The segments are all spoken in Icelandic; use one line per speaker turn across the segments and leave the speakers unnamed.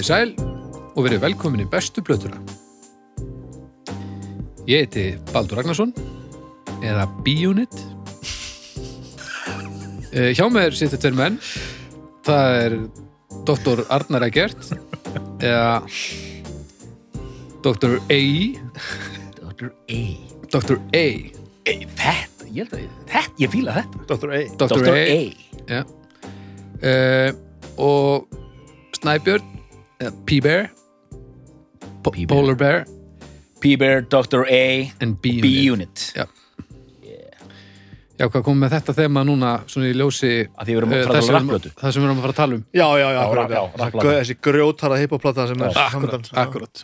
Komið sæl og verið velkomin í bestu plötuna. Ég heiti Baldur Ragnarsson eða B-Unit. Eh, Hjá mér sittur tveir menn. Það er Dr. Arnar Eggert eða Dr. A.
Dr. A.
Dr. A.
A. Þetta, ég held að ég, þetta, ég fíla þetta.
Dr. A
Dr. A. Já. Uh, og Snæbjörn P-Bear Po-
P-Bear.
Polar Bear
P-Bear, Dr. A,
and B-Unit. Já. Já, hvað kom með þetta þema núna svona í ljósi
Að því við erum að
eh,
fara að
þess
tala um rapplötu.
Það sem við erum að fara að tala um
Já, já, já,
Já,
akkurat,
já,
já.
rappplata.
Þessi- Þessi grjótara hippoplata sem er
Akkurat,
framundan.
akkurat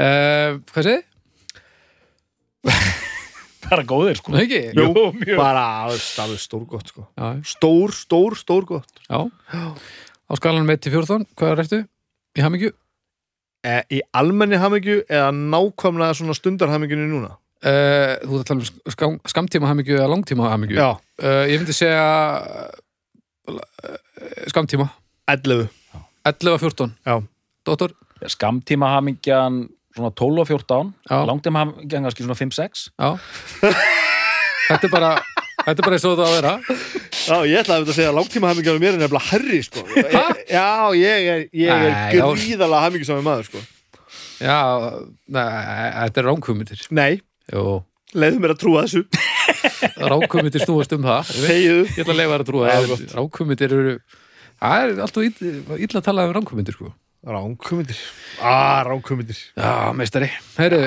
uh, Hvað segið?
Bara góðir, sko.
Nei ekki?
Jú, mjög.
Bara alveg alveg stórgott sko.
Já,
Stór, stór, stórgott
já Á skalanum 1 til 14, hvað er eftir? Í hamingju?
e, Í almenni hamingju eða nákvæmlega svona stundarhamingju núna
Uh, þú ert að tala um skam, skamtíma hamingju eða langtíma hamingju
Já,
uh, Ég myndi segja uh, skamtíma
11
11 og 14
Já.
Dóttor?
Skamtíma hamingjan svona 12 og 14.
Já.
Langtíma hamingjan kannski svona 5-6.
Já Þetta er bara Þetta er bara eins og það á að vera.
Já, ég ætlaði að segja að langtíma hamingju mér er nefnilega herri sko. Ég- Já, ég er, ég er
Nei, já.
gríðalega hamingju saman maður sko.
Já, nei, þetta er ránkvömyndir
Nei,
Jú,
leiðu mér að trúa þessu.
Ránkvömyndir snúast um það. Ég veit-
Þegiðu
Ég ætla að leifa þér að trúa
Já,
það
gott.
Ránkvömyndir eru Það er alltaf illa, illa að tala um ránkvömyndir sko.
Ránkumindir Ah, ránkumindir
Já, meistari. Herru,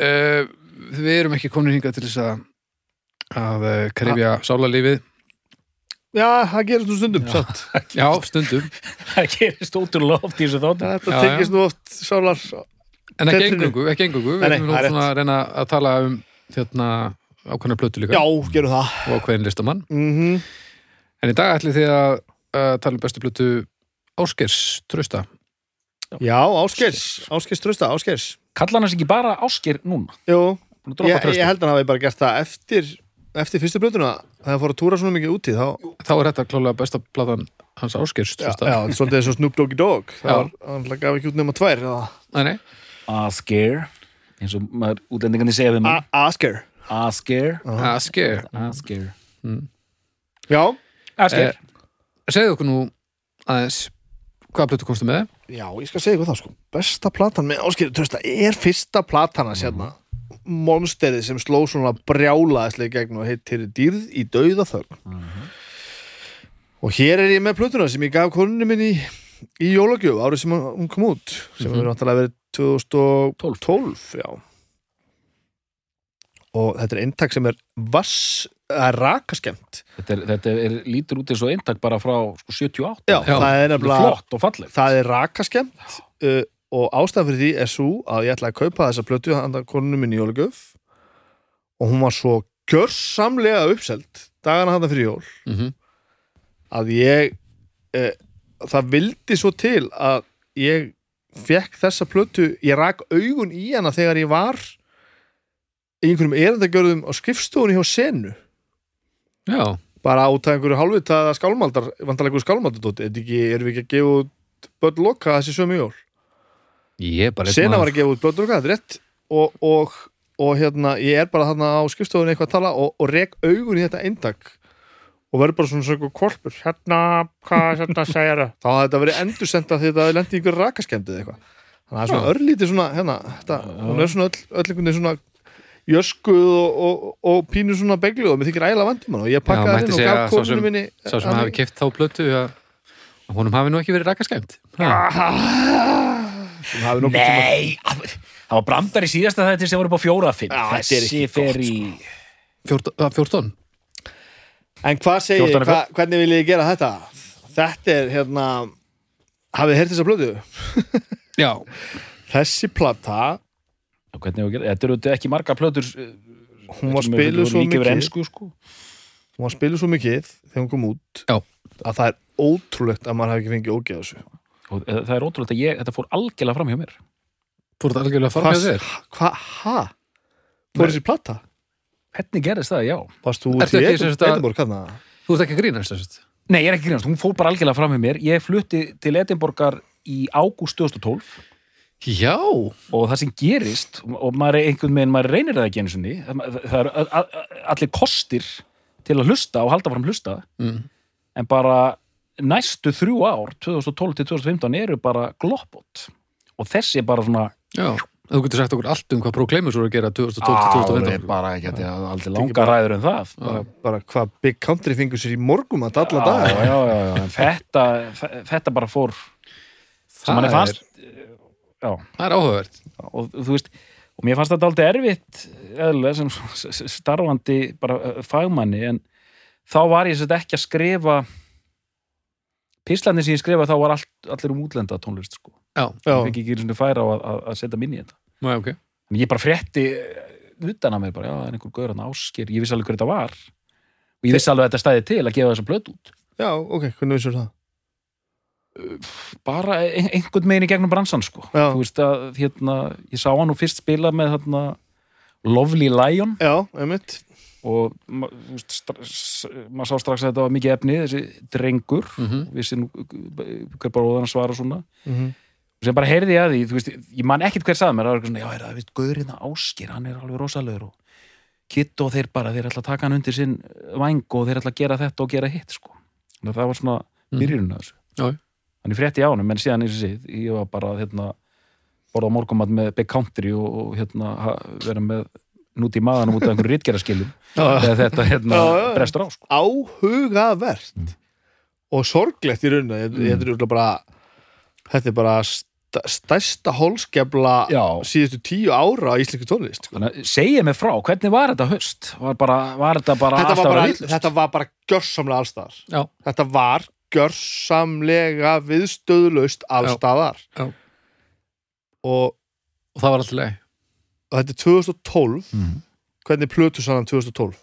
uh, við erum ekki komin hingað til þess að að uh, krefja sálarlífið.
Já, það gerist nú stundum satt.
Já, stundum.
Það gerist ótrúlega oft í þessu þáttu.
Þetta
Já,
tekist nú oft sálar
En ekki engungu, ekki engungu Við erum nú svona að reyna að tala um þérna ákveðna plötu líka.
Já, gerum það.
Og ákveðin listamann.
Mm
En í dag ætlið þið að uh, tala um bestu plötu Áskers Trausta.
Já, Áskers, Áskers trösta, Áskers
Kalla hann hans ekki bara Ásker núna?
Jú, ég, ég held að hann hafi bara gert það eftir, eftir fyrstu blötuna þegar hann fór að túra svona mikið úti þá,
Þá er þetta klálega besta platan hans Áskers
já, já, svolítið eins og Snoop Doggy Dogg. Það var, hann gaf ekki út nema tvær eða-
Nei, nei,
Ásker. Eins og maður útlendingandi segja við maður.
A- Asker
Ásker.
Ásker
Ásker.
Já,
Ásker.
Segðu okkur nú aðeins hvaða plötu komstu með?
Já, ég skal segja ykkur það sko. Besta platan með Ásker trösta er fyrsta platan að sérna monsterið sem sló svona brjálaðislega gegn og heitir dýrð í dauða þögn og hér er ég með plötuna sem ég gaf konunni minn í, í jólagjöf árið sem hún kom út sem
Mhm.
hefur náttúrulega verið 2012 já og þetta er eintak sem er vass, að rakaskemmt
Þetta, er, þetta er, lítur út eins og eintak bara frá sko, 78.
já,
Já,
það er
er
nefnilega
flott og fallegt.
það er rakaskemmt uh, og ástæðan fyrir því er svo að ég ætlaði að kaupa þessa plötu handa konunum minn í jólagjöf. Og hún var svo gjörsamlega uppselt dagana handa fyrir jól.
Mm -hmm.
að ég uh, það vildi svo til að ég fekk þessa plötu ég rak augun í hana þegar ég var í einhverjum erendagjörðum á skrifstofunni hjá senu.
Já,
bara út af einhverju hálfvitaða skálmaldar vantarlega einhverju skálmaldardóti. Erum við ekki að gefa út börn loka þessi sömu jól
ég er bara einn
Sena var að gefa út hvað, þetta er rétt og, og, og hérna, ég er bara þarna á skrifstofunni eitthvað að tala og, og rek augun í þetta eintak og verður bara svona svona kvolpur hérna, hvað hérna segir það þá hafði þetta verið endursenda því þetta lendi ykkur rakaskemdið eitthvað. Þannig að það er svona örlítið svona, hérna, þetta, hún er svona öll, öll einhvern veginn svona jöskuð og, og, og pínu svona begluð og mér þykir ægilega vandum hann og ég pakkaði inn og
segja
gaf konunum minni
Sá sem hafi keft þá plötu að honum hafi nú ekki verið
nokkuð tíma-
Nei, það var brandar í síðasta þetta sem voru upp á fjóra fimm.
Já, þetta er
Þessi fer í...
14, að 14?
En hvað segir,
14
hva, hvernig vil ég gera þetta? Þetta er hérna hafið þið heyrt þessa blödu?
Já,
Þessi plata,
Hvernig við gerum? Þetta eru ekki marga plötur eh,
hún var spiluð svo mikið
ensku, sko.
hún var spiluð svo mikið þegar hún kom út
Já.
að það er ótrúlegt að maður hafi ekki fengið ógeð þessu
Og eh, það er ótrúlega að ég, þetta fór algjörlega fram hjá mér.
fór þetta algjörlega fram með þér
Hvað, ha? Fór þessi plata?
Hvernig gerðist það, já.
Varst þú
að-
Edinborg kannar?
Þú ert ekki að grínast þess að
Nei, ég er ekki grínast, hún fór bara algjörlega fram hjá mér. Ég flutti til Edinborgar í ágúst 2012
Já,
og það sem gerist og maður er einhvern veginn, maður reynir það ekki einu sinni það eru a- a- allir kostir til að hlusta og halda fram hlusta
mm.
en bara næstu þrjú ár 2012 til 2015 eru bara gloppot og þessi er bara svona
já Þú getur sagt okkur allt um hvað Proclaimus voru að gera 2012
Á,
til
það er
2015
bara ekki að aldrei
ekki
langa
bara-
ræður en það.
Bara, bara hvað Big Country fengur sér í morgum að alla
já,
daga.
já, já, já, þetta, þetta bara fór sem manni fannst já,
Það er áhugavert.
Og þú veist og mér fannst þetta aldrei erfitt eðlilega sem starfandi bara uh, fagmanni en þá var ég sett ekki að skrifa pislandi sem ég skrifa þá var allt, allir um útlenda tónlist sko.
Já,
Já.
ég fekk ekki svona færa á að, að, að setja minni í þetta
já, ok
en ég bara frétti eh, utan að mér bara, já, það er einhver gaur hann ásker ég vissi alveg hver þetta var og ég vissi alveg að þetta stæði til að gefa þessa blöð út
já, ok, hvernig vissur það?
bara ein- einhvern meginn í gegnum bransan sko.
Já.
þú veist að hérna, ég sá hann nú fyrst spila með hérna, Lovely Lion
Já, einmitt
og maður sá strax að þetta var mikið efni þessi drengur
Mhm.
vissi nú hver bara óðan að svara svona
mm
og sem bara heyrði ég að því, veist, ég man ekkit hver sagði mér, það var svona, já, er það, veist, Guður hérna áskir, hann er alveg rosalegur og Kitt og þeir bara, þeir ætla að taka hann undir sinn væng og þeir ætla að gera þetta og gera hitt, sko. Það var svona byrjunum þessu.
Já, já.
Þannig frétti á honum, en síðan eins og séð, ég var bara, hérna, borða morgumat með Big Country og, og hérna, vera með núti í maðanum út af einhverju ritgeraskilum þegar þetta, hérna, brestur á, sko.
áhugavert
Mm.
og sorglegt í rauninu ég, þetta er bara þetta er bara sta- stærsta holskefla
Já.
síðustu tíu ára á íslensku tónlist sko.
Segja mig frá, hvernig var þetta höst? Var, bara, var þetta bara
þetta, var bara, þetta var bara gjörsamlega allstaðar
Já.
þetta var gjörsamlega viðstöðulaust allstaðar
Já.
og,
Og það var alltaf leið
þetta er 2012
Mm.
hvernig plötu sannan 2012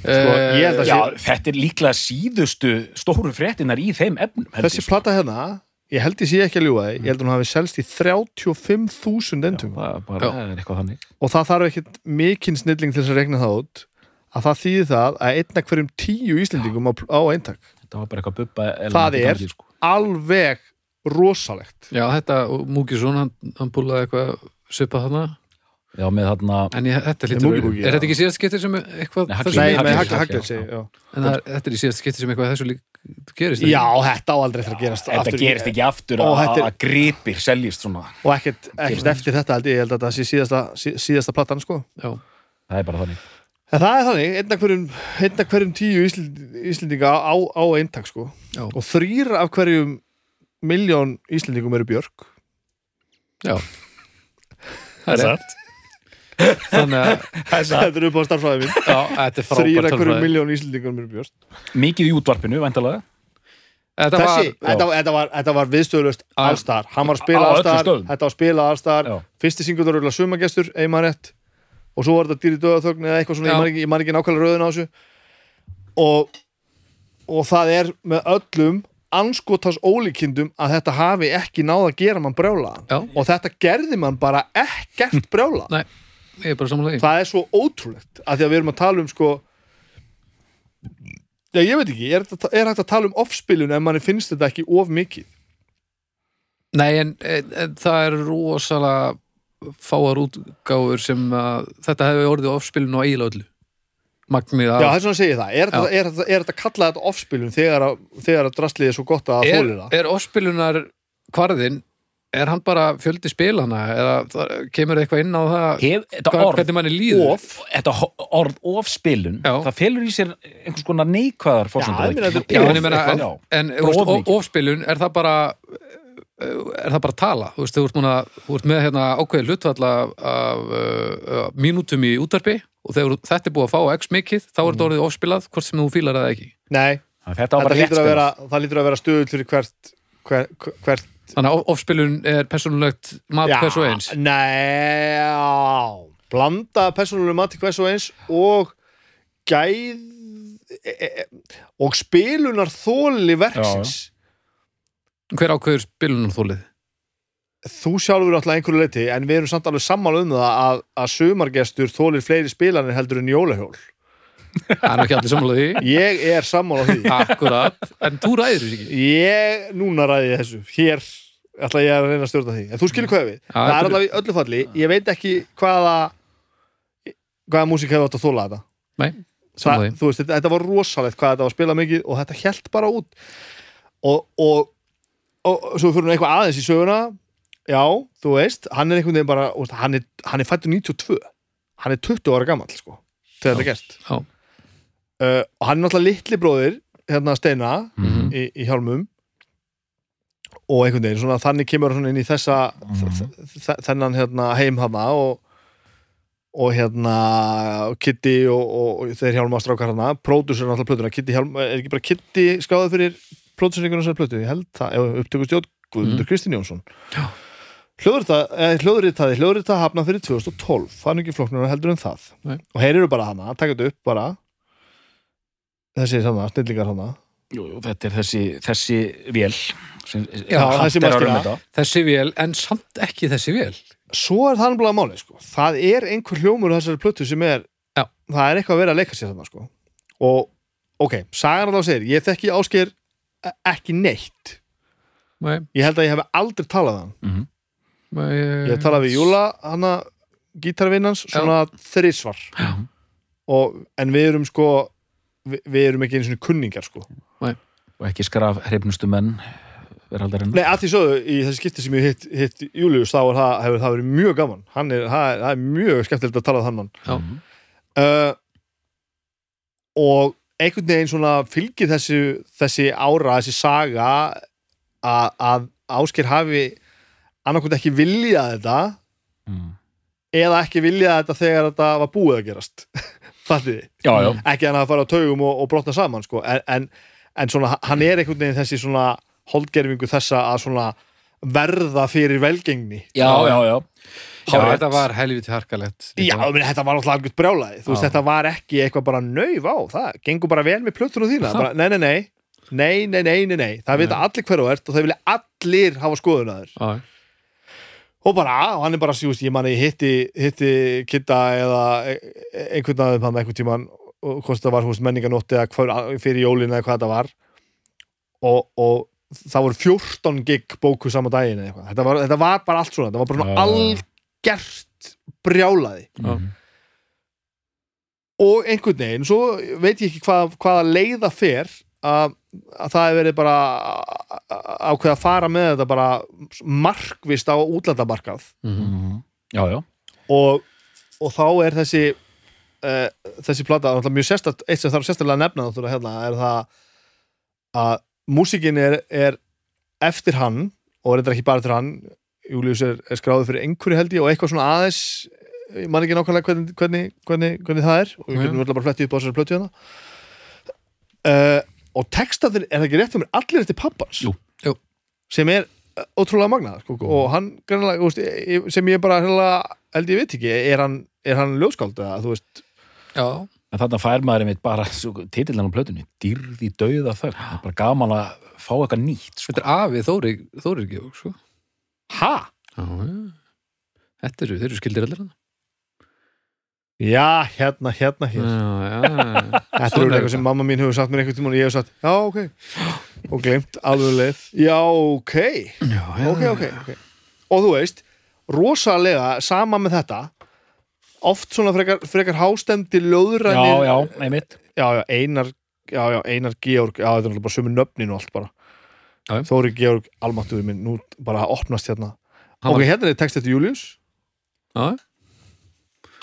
Sko,
að
Já,
sé-
þetta er líklega síðustu stóru fréttinar í þeim efnum
þessi
sko.
plata hérna ég held ég sé ekki að ljúga þig, ég held að hún hafi selst í 35.000
Já,
endum
það er bara
Já.
það er eitthvað þannig
og það þarf ekkert mikinn snilling til þess að regna það út að það þýði það að einna hverjum tíu Íslendingum á, á eintak
Þetta var bara eitthvað bubba
Það er-
sko.
alveg rosalegt
Já, þetta, og Múkisson, hann, hann búlaði eitthvað svipað þarna?
Já, með þarna
En ég, þetta lítur, er þetta ekki síðast skiptir sem eitthvað
Nei,
þessu
Nei, með
Hagli-
Hagli
Hagli,
Hagli
já.
En það, er- þetta er í síðast skiptir sem eitthvað þessu lík gerist
Já, þetta á aldrei eftir að gerast
Þetta
aftur.
gerist ekki aftur
Ó,
að
þetta er-
að gripir seljist svona.
Og ekkert, ekkert eftir þetta held ég, ég held að þetta sé síðasta, sí- síðasta platan sko.
Já,
Það er bara þannig.
En það er þannig, einna hverjum, einna hverjum tíu Íslind, Íslendinga á, á eintak sko.
Já.
og þrýr af hverjum miljón Íslendingum eru björk.
Já Það er rétt. Þannig að,
þetta er upp á starfræði minn
já, þetta er
þrýr
frábært
af hverjum
tölfræði.
miljón Íslendingum eru björk
Mikið í útvarpinu, væntalega
Þetta
Þessi,
var,
þetta, þetta var, þetta var viðstöðlust allstar, hann var að spila allstar þetta var að spila allstar. Fyrsti singur var sumagestur, einmann rétt. Og svo var þetta dýri döðaþögn eða eitthvað svona,
Já.
ég man ekki, ég man ekki nákvæmlega röðun á þessu. Og, og það er með öllum anskotans ólíkindum að þetta hafi ekki náð að gera mann brjálaðan.
Já.
og þetta gerði mann bara ekkert brjálaðan.
Er bara samanlega
það er svo ótrúlegt að því að við erum að tala um sko já ég veit ekki, er, er hægt að tala um offspilun ef manni finnst þetta ekki of mikið?
Nei, en, en, en það er rosalega fáar útgáfur sem að þetta hefði orðið ofspilun og eiginlega öllu Magnið
Já,
af
þess vegna segi ég það. Er þetta, er, þetta, er þetta kallað þetta offspilun þegar, að- þegar að drastlið er svo gott að
er,
þóli það?
er ofspilunar kvarðin er hann bara fjöldi spilana eða það, kemur eitthvað inn á það
Hef,
hvað,
orð
hvernig manni líður
Of?
Þetta orð ofspilun
Já.
Það felur í sér einhvers konar neikvæðar
þetta
Já, ég meina, en,
Já.
ofspilun er það bara er það bara tala þú veist, þú ert, múna, þú ert með hérna ákveðið hlutfall af, af uh, mínútum í útvarpi og þegar þetta er búið að fá x mikið þá er þetta orðið ofspilað hvort sem þú fílar það ekki.
Nei,
Þetta
lítur að vera, það lítur að vera stöðul fyrir hvert, hvert, hvert
þannig að ofspilun er persónulegt mat hvers og eins?
Nei, já, blanda persónulega mati hvers og eins og gæð e, e, e, og spilunar þóli verksins
hver ákveður spilunum þólið
þú sjálfur alltaf einhverju leiti en við erum samt alveg sammála um það að, að sumargestur þólir fleiri spilanir heldur en jólahjól.
Það er ekki allir sammála því.
Ég er sammála því.
Akkurat, en þú ræður þessu ekki?
Ég, núna ræði ég þessu. Hér ætla ég að reyna að stjórna því. En þú skilur hvað við,
Já,
það er alltaf í öllu falli. Ég veit ekki hvaða hvaða músík hefur átt að þóla þetta.
Nei, sammála því.
þú veist, þetta, var rosalegt hvað þetta var að spila mikið og þetta held bara út. Og, og, og svo fyrir við eitthvað aðeins í söguna já, þú veist, hann er einhvern veginn bara veist, hann er, hann er fættur 92 hann er 20 ára gamall sko, þegar þetta er gerst
Já.
uh, og hann er náttúrulega litli bróðir hérna Steina
Mhm.
í, í hjálmum. Og einhvern veginn, svona þannig kemur hann inn í þessa þ- þennan hérna, heim hana og, og hérna Kitty og, og, og þeir hjálma strákar hana, pródusur náttúrulega plötuna. Kitty hjálm, er ekki bara Kitty skáðið fyrir próduseringunum sem plötu, ég held það upptökustjóð Guðmundur Kristinn Jónsson.
Já.
Hljóðritaði hljóðritaði hafnað fyrir 2012 það er ekki flokknur heldur en það
Nei.
og heyrir eru bara hana, taka þetta upp bara þessi sama, snillingar hana
Jú, jú, þetta er þessi, þessi vél sem,
Já,
þessi
þetta.
þessi vél, en samt ekki þessi vél
svo er það bara máli sko. það er einhver hljómur á þessari plötu sem er
Já.
það er eitthvað að vera að leika sér þarna sko. og ok, sagan þá segir ég þekki ásker ekki neitt
Nei,
ég held að ég hef aldrei talað hann
Mhm.
nei,
ég hef talað við Júla, hana gítarvinnans, svona þrísvar
Já.
og, en við erum sko við, við erum ekki einu svona kunningar sko.
Og ekki skraf hrifnustu menn veraldarinn.
Nei, að því sögðu, í þessi skipti sem ég hitt, hitt Július, þá er það, hefur það verið mjög gaman. Hann er, það er, það er mjög skemmtilegt að tala við hann. Uh, og einhvern veginn svona fylgir þessi, þessi ára, þessi saga að, að Ásker hafi annarkvæmt ekki viljað þetta
mm.
eða ekki viljað þetta þegar þetta var búið að gerast. Fattið þið,
Já, já,
ekki hann að fara á taugum og, og brotna saman sko, en, en, en svona hann er einhvern veginn þessi svona holdgerfingu þessa að svona verða fyrir velgengni.
Já, já, já.
Já, þetta var helviti harkalegt
Já, meni, þetta var alltaf algjört brjálæði. Þú veist, þetta var ekki eitthvað bara nöyf á Það gengur bara vel með plötunum þína bara, nei, nei, nei, nei, nei, nei, nei, nei. Það vita allir hver þú ert og það vilja allir hafa skoðun að þér.
Já,
Og bara, og hann er bara, veist, ég manni hitti, hitti Kitta eða e- e- einhvern aðeins hann einhvern tímann og hvort það var húst menninganótti eða fyrir jólin eða hvað þetta var og, og það voru 14 gig bóku sama daginn eða eitthvað þetta var, þetta var bara allt svona, þetta var bara
já.
algert brjálaði
Já.
Mhm.
og einhvern veginn, svo veit ég ekki hvað, hvaða leiða fer að, að það hefur verið bara ákveð að fara með þetta bara markvist á útlandamarkað
Mhm.
Mhm. Já, já.
og, og þá er þessi uh, þessi plata mjög sérstætt, eitt sem þarf sérstaklega að nefna náttúrulega hérna er það að músikin er, er eftir hann og reyndar ekki bara eftir hann Július er, er skráður fyrir einhverju held ég og eitthvað svona aðeins ég man ekki nákvæmlega hvernig, hvernig, hvernig, hvernig það er og við getum verið bara flettið upp á þessari plötu hérna uh, og textaðir er það ekki rétt fyrir mér allir eftir pappans
Jú.
Jú.
sem er uh, ótrúlega magnað sko, og hann greinlega, þú veist, ég- sem ég bara held ég veit ekki, er hann, er hann ljóskáld eða þú veist
já,
En þarna fær maður einmitt bara titillan á plötunni, dýrði dauða þögn það er bara gaman að fá eitthvað nýtt sko.
þetta er afi Þóri Þóri Georg, sko
ha?
Já, já Þetta eru, þeir eru skildir allir hann
Já, hérna, hérna,
Já,
hér
já,
Þetta er eitthvað sem mamma mín hefur sagt mér einhvern tímann og ég hef sagt, já, ok. Og glemt alveg leið. Já, ok,
já, já,
ok, ok, ok. Og þú veist, rosalega sama með þetta oft svona frekar, frekar hástendi
Já,
löðrænir
já, einmitt.
Já, já, Einar já, já, Einar Georg, já, þetta er náttúrulega bara sömu nöfnin og allt bara.
Já, já.
Þóri Georg, almáttuður minn, nú bara að opnast hérna.
Hann
Ok,
var-
hérna er text eftir Július.
Já,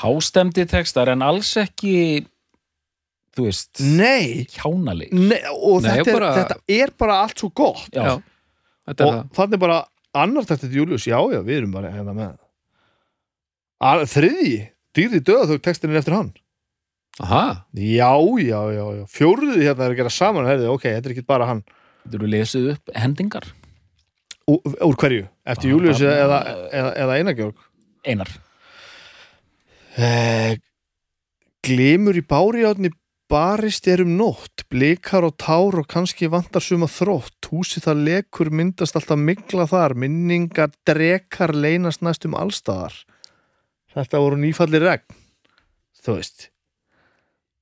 Hástemdi textar en alls ekki þú veist,
Nei,
hjánaleg
nei og
Nei,
þetta,
bara-
er, þetta er bara allt svo gott.
Já,
já Þetta er
og
það.
þannig bara annar text eftir Július, já, já, við erum bara hérna með Að, Þriðji, dýrði döða þau textin er eftir hann.
Aha,
Já, já, já, já, fjóruði hérna er að gera saman herði, ok, þetta er ekki bara hann.
Þetta eru lesið upp hendingar?
Úr, úr hverju? Eftir
Bara-
Július
bara-
eða, eða, eða Einar Georg?
Einar
Eh, glimur í báriátni barist er um nótt, blikar og tár og kannski vantar suma þrótt, húsi það lekur myndast alltaf mikla þar, minningar drekar leynast næstum allstaðar. Þetta voru nýfalli regn, þú veist.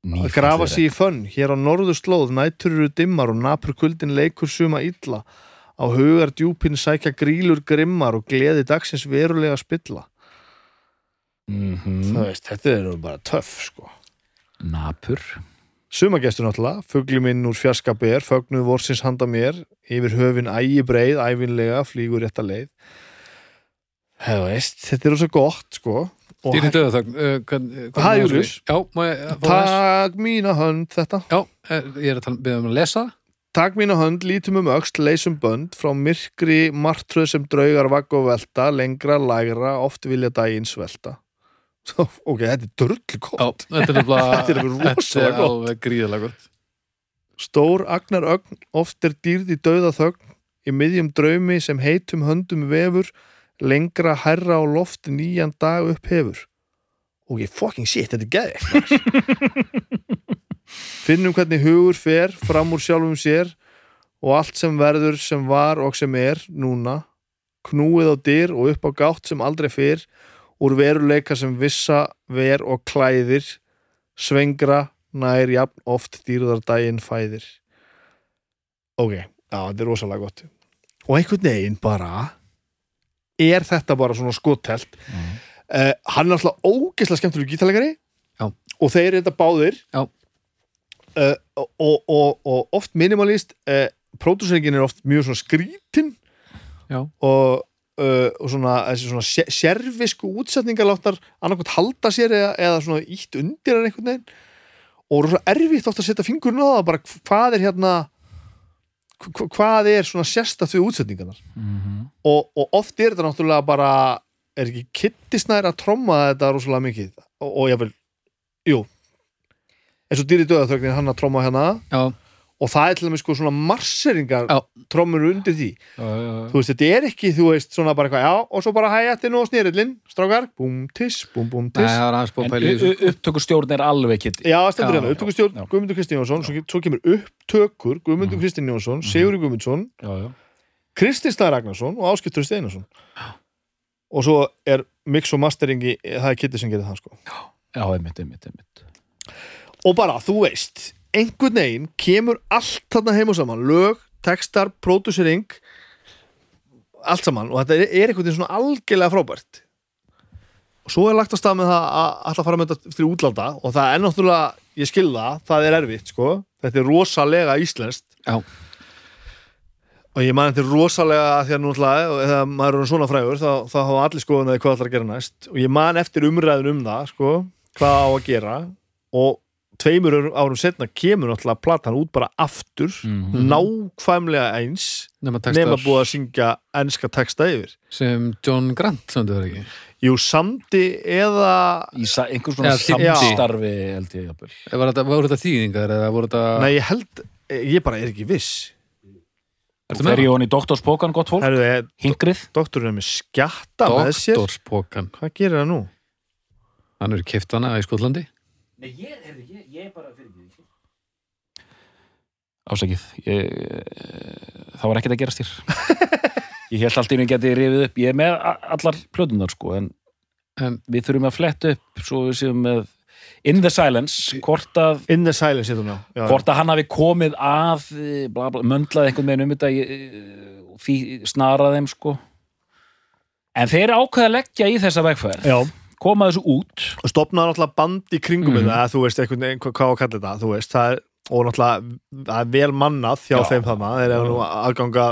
að grafa sig í fönn hér á norðurslóð nætur eru dimmar og napur kuldin leikur suma illa á hugar djúpin sækja grílur grimmar og gleði dagsins verulega spilla
mm
það veist, þetta er nú bara töff sko
Napur
Sumagestur náttúrulega, fugli minn úr fjarska ber, fögnuð vorsins handa mér, yfir höfin ægi breið, æfinlega, flýgur rétta leið. Það veist, þetta er svo gott, sko. Og
Dýrin döða þögn
Það er
ég fá þess?
Takk mína hönd þetta.
Já, eh, ég er að tala við um að lesa.
Takk mína hönd, lítum um öxt, leysum bönd, frá myrkri martröð sem draugar vagg og velta, lengra, lægra, oft vilja daginn svelta. Ok, þetta er
Já,
gott.
þetta er
er alveg rosalega
er
gott.
alveg
Stór agnar ögn, oft er dýrð í dauða þögn, í miðjum draumi sem heitum höndum vefur, lengra herra á loft nýjan dag upp hefur. Og ég fucking shit, þetta er geði. Finnum hvernig hugur fer fram úr sjálfum sér og allt sem verður sem var og sem er núna, knúið á dyr og upp á gátt sem aldrei fyrr, úr veruleika sem vissa ver og klæðir, svengra nær jafn oft dýrðardaginn fæðir ok, já, þetta er rosalega gott og einhvern veginn bara er þetta bara svona skotelt
Mm.
uh, hann er alltaf ógeðslega skemmtilega gítalegari
Já.
og þeir eru þetta báðir uh, og, og, og, oft minimalist uh, pródúseringin er oft mjög svona skrítin
Já.
og, uh, og svona svona sé- sérvisku útsetningar láttar annarkvæmt halda sér eða, eða svona ítt undir en einhvern veginn. Og rosa erfitt oft að setja fingurinn á það bara hvað er hérna hva- hvað er svona við útsetningarnar?
Mhm.
og, og oft er þetta náttúrulega bara er ekki kittisnær að tromma þetta rosalega mikið. Og, og ég vil, jú. Eins og dýri döðaþögnin hann að tromma hérna.
Já,
og það er til dæmis sko svona marseringar
Já.
trommur undir því
já, já, já.
þú veist, þetta er ekki, þú veist, svona bara eitthvað já, og svo bara hæjættinu og snýrillin, strákar búm, tiss, búm, búm, tiss
En upptökustjórn er alveg kitti
Já, stendur hérna, upptökustjórn. Guðmundur Kristinn Jónsson, svo, svo kemur upptökur Guðmundur
Mhm.
Kristinn Jónsson, Sigurður Guðmundsson
Já, já
Kristinn Snær Ragnarsson og Áskiptur Steinarsson og svo er mix og masteringi, það er Kitty sem gerir það sko.
Já, einmitt, einmitt, einmitt
og bara, þú veist einhvern veginn kemur allt þarna heim og saman. Lög, textar, pródúsering allt saman. Og þetta er, er einhvern veginn svona algjörlega frábært. Og svo er lagt á stað með það að alltaf fara með þetta fyrir útlanda og það er náttúrulega, ég skil það, það er erfitt sko, þetta er rosalega íslenskt.
Já,
og ég man þetta er rosalega því að náttúrulega, og þegar maður er svona frægur þá, þá hafa allir skoðun að hvað ætlar að gera næst. Og ég man eftir umræðun um það sko, hvað á að gera. Og tveimur árum setna kemur náttúrulega platan út bara aftur
Mhm.
nákvæmlega eins
nema
nema búið að syngja enska texta yfir.
Sem John Grant, samt þau ekki?
Jú, samdi eða
Í sa- einhvers
já.
samstarfi held ég jafnvel.
Var þetta, voru þetta þýðingar eða voru þetta
Nei, ég held, ég bara er ekki viss.
Ertu
Fer
með?
ég honi í doktorspókan, gott fólk?
Herðu, eh,
Hingrið
doktorinn er með skjatta með sér.
Doktorspókan
Hvað gerir það nú?
Hann er kift hana í Skotlandi.
Nei, ég, heyrðu, ég, ég bara fyrir ekki Ásakið ég, Það var ekkert að gerast hér. Ég held allt í einu geti rifið upp. Ég er með allar plötunar sko En
En
við þurfum að fletta upp Svo við séum með In the Silence Hvort að,
In the silence, já.
hvort að hann hafi komið að eh, bla, bla, Möndlaði einhvern veginn um þetta eh, snaraði þeim sko. En þeir ákveða að leggja í þessa vegfæð
Já.
Koma þessu út.
Og stopnaði náttúrulega band í kringum
Mhm.
þetta, þú veist, einhvern veginn, hvað að kalla þetta þú veist, það er, og náttúrulega það er vel mannað hjá
Já.
þeim þarna. Þeir eru nú aðganga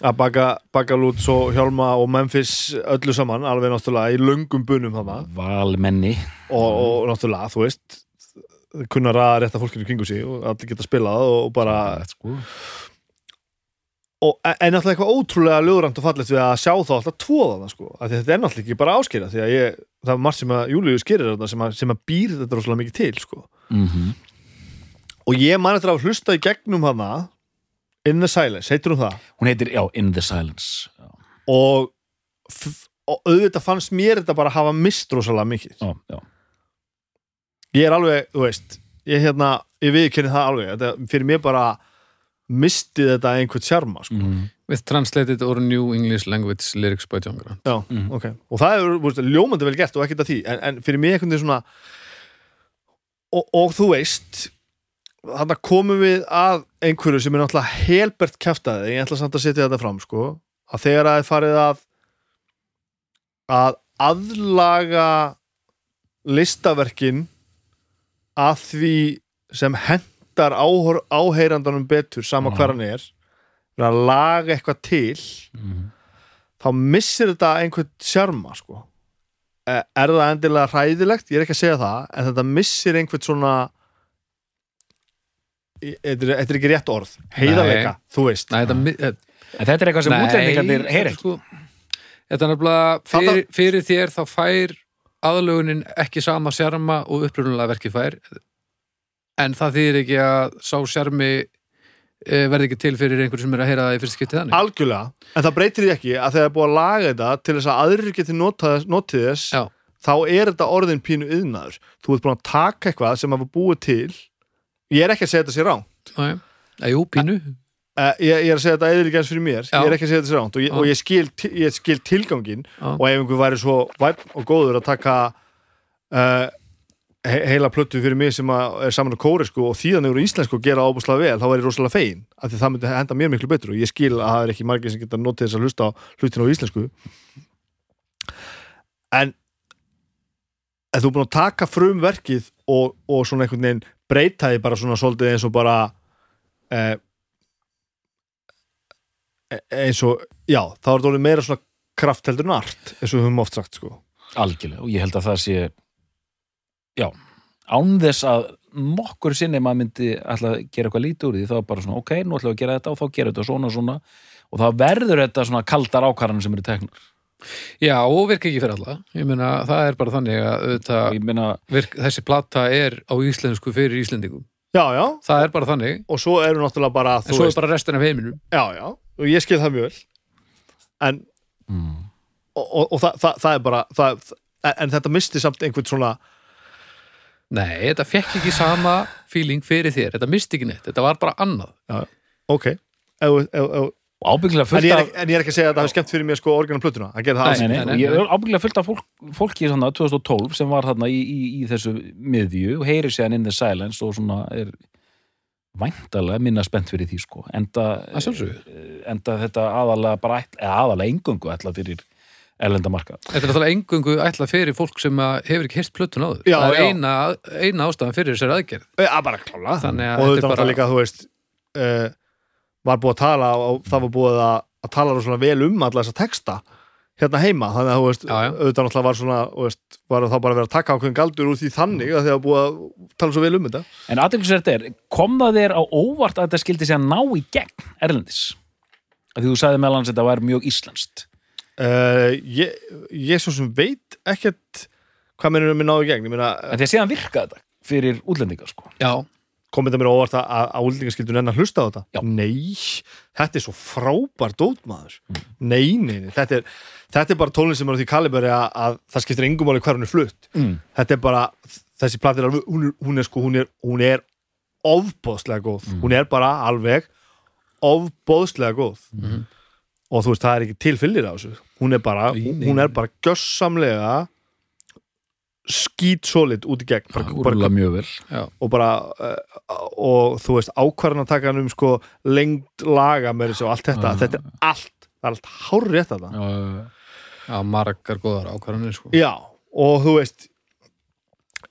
að baka, baka Lutz og Hjálma og Memphis öllu saman, alveg náttúrulega í löngum bunum þarna.
Valmenni.
Og, og náttúrulega, þú veist kunna ræða rétta fólkinu kringu sig og allir geta spilað og bara
sko.
og, en náttúrulega eitthvað ótrúlega lögrænt og fallegt við að sjá þá alltaf tvoðana sko, að þetta er náttúrulega ekki bara að ég, það er margt sem að Július gerir þarna sem að, sem að býr þetta rosalega mikið til sko.
Mm
og ég man eftir að hlusta í gegnum hana In the Silence, heitir hún það
Hún heitir, já, In the Silence Já,
og, og auðvitað fannst mér þetta bara hafa mist rosalega mikið
já, já.
ég er alveg, þú veist ég hérna, ég viðkenni það alveg þetta, fyrir mér bara misti þetta einhvern sjarma sko.
Mm.
With translated or new English language lyrics by John Grant
Já,
Mhm.
ok, og það er þú veist, ljómandi vel gert og ekkert að því en, en fyrir mig einhvern veginn svona og, og þú veist þannig komum við að einhverju sem er náttúrulega helbert kæftaði ég ætla samt að setja þetta fram sko. Að þegar að það er farið að að aðlaga listaverkin að því sem hendar áhor, áheyrandanum betur sama hver hann er að laga eitthvað til þá missir þetta einhvern sjarma sko. Eh, er það endilega hræðilegt, ég er ekki að segja það en þetta missir einhvern svona þetta er, ekki rétt orð. Heiðarleika, þú veist.
Nei, þetta, eh,
þetta er eitthvað sem útlendingarnir heyr ekki.
sko, Þetta er nefnilega fyrir, fyrir þér þá fær aðlögunin ekki sama sjarma og upprunulega verkið fær. En það þýðir ekki að sá sjarmi e, verði ekki til fyrir einhver sem er að heyra það í fyrst skiptið þannig.
Algjörlega, en það breytir því ekki að þegar er búið að laga þetta til þess að aðrir geti notað, notið þess
Já.
þá er þetta orðin pínu yðnaður þú ert búin að taka eitthvað sem hafa búið til ég er ekki að segja þetta sé rán
Nei, Nei, jú, pínu.
Uh, ég, ég er að segja þetta eðlir eins fyrir mér.
Já.
ég er ekki að segja þetta sér ránt og ég, og ég, skil, ég skil tilgangin
Já.
og ef einhver væri svo vært og góður að taka uh, he heila plötu fyrir mig sem er saman á kóresku og þýðan yfir íslensku og gera ábúslega vel, þá væri ég rosalega fegin. Af því það myndi henda mér miklu betur. Og ég skil að það er ekki margir sem geta notið þess að hlusta á hlutin á íslensku. En ef þú búin að taka frum verkið og, og svona einhvern veginn breyta því bara svona svolítið eins og bara eh, e- eins og, já, þá er þetta meira svona kraft heldur en art, eins og við höfum oft sagt sko.
algjörlega og ég held að það sé já, án þess að nokkur sinni maður myndi ætla að gera eitthvað lítið úr því þá er bara svona, ok, nú við að gera þetta og þá gera þetta svona og svona og þá verður þetta svona kaldar ákvarðanir sem eru teknar
Já, og virka ekki fyrir alla. Ég meina, það er bara þannig að
ég meina,
virk, þessi plata er á íslensku fyrir íslendingum.
Já, já,
Það er bara þannig,
og svo eru náttúrulega bara
en
þú
svo er
veist,
bara restin af heiminum.
Já, já, og ég skil það mjög vel. En,
mm,
og, og, og það, það, það er bara það, en, þetta misti samt einhvern svona
Nei, þetta fekk ekki sama feeling fyrir þér, þetta misti ekki neitt. Þetta var bara annað.
Ok, ef, ef,
og ábyggilega
en,
fullt
ég er
af
ekki, en ég er ekki að segja að það hefur skemmt fyrir mér sko orginal plötuna, að gera það
Nei,
Nei, nei,
nei,
og
nei,
ég er ábyggilega fullt af fólk, fólki svona 2012 sem var þarna í, í, í þessu miðju og heyrir séðan in the silence og svona er væntalega minna spennt fyrir því sko. Enda,
Að sjálfsögðu.
enda þetta aðalega bara ætla, eða aðalega engungu ætla fyrir erlendamarka
Þetta er náttúrulega engungu ætlað fyrir fólk sem að hefur ekki hýrt plötun áður.
Já,
Það er
já.
eina, eina ástæðan fyrir þessari aðgerð.
Eh, að bara klála
Þannig að
og
þetta er bara-
líka, þú veist uh, var búið að tala og það var búið að, að tala rosalega vel um alla þessa texta hérna heima, þannig að þú veist
Já, já.
auðvitað náttúrulega var svona, þú veist, var þá bara að vera að taka ákveðin galdur úr því þannig að því að búið að tala svo vel um þetta.
En aðeinsvært er, kom það þér á óvart að þetta skildi sér að ná í gegn erlendis? Að því þú sagði meðal hans að þetta var mjög íslenskt.
Uh, ég, ég svo sem veit ekkert hvað mennur við náðu í gegn. Ég meina,
en því að síðan virka þetta fyrir útlendingar sko.
Já,
kom þetta mér óvart að, að, að úldingaskildur enn að hlusta á þetta?
Já.
nei, þetta er svo frábær dótmaður. Nei, nei, nei, þetta er þetta er bara tónlist sem er á því kaliberi að, að það skiptir engum máli hver hún er flutt.
Mm.
þetta er bara, þessi platir alveg, hún, hún er sko, hún er, hún er ofbóðslega góð, hún er bara alveg ofbóðslega góð.
Mhm.
og þú veist, það er ekki tilfyllir á þessu. Hún er bara, hún er bara gjössamlega skít solid út í gegn bara, bara,
já,
og bara uh, og þú veist, ákvarðan að taka um sko lengd laga með þessu og allt þetta,
Já.
þetta er allt það er allt hár rétt að það
já,
já margar góðar ákvarðanir sko.
Já, og þú veist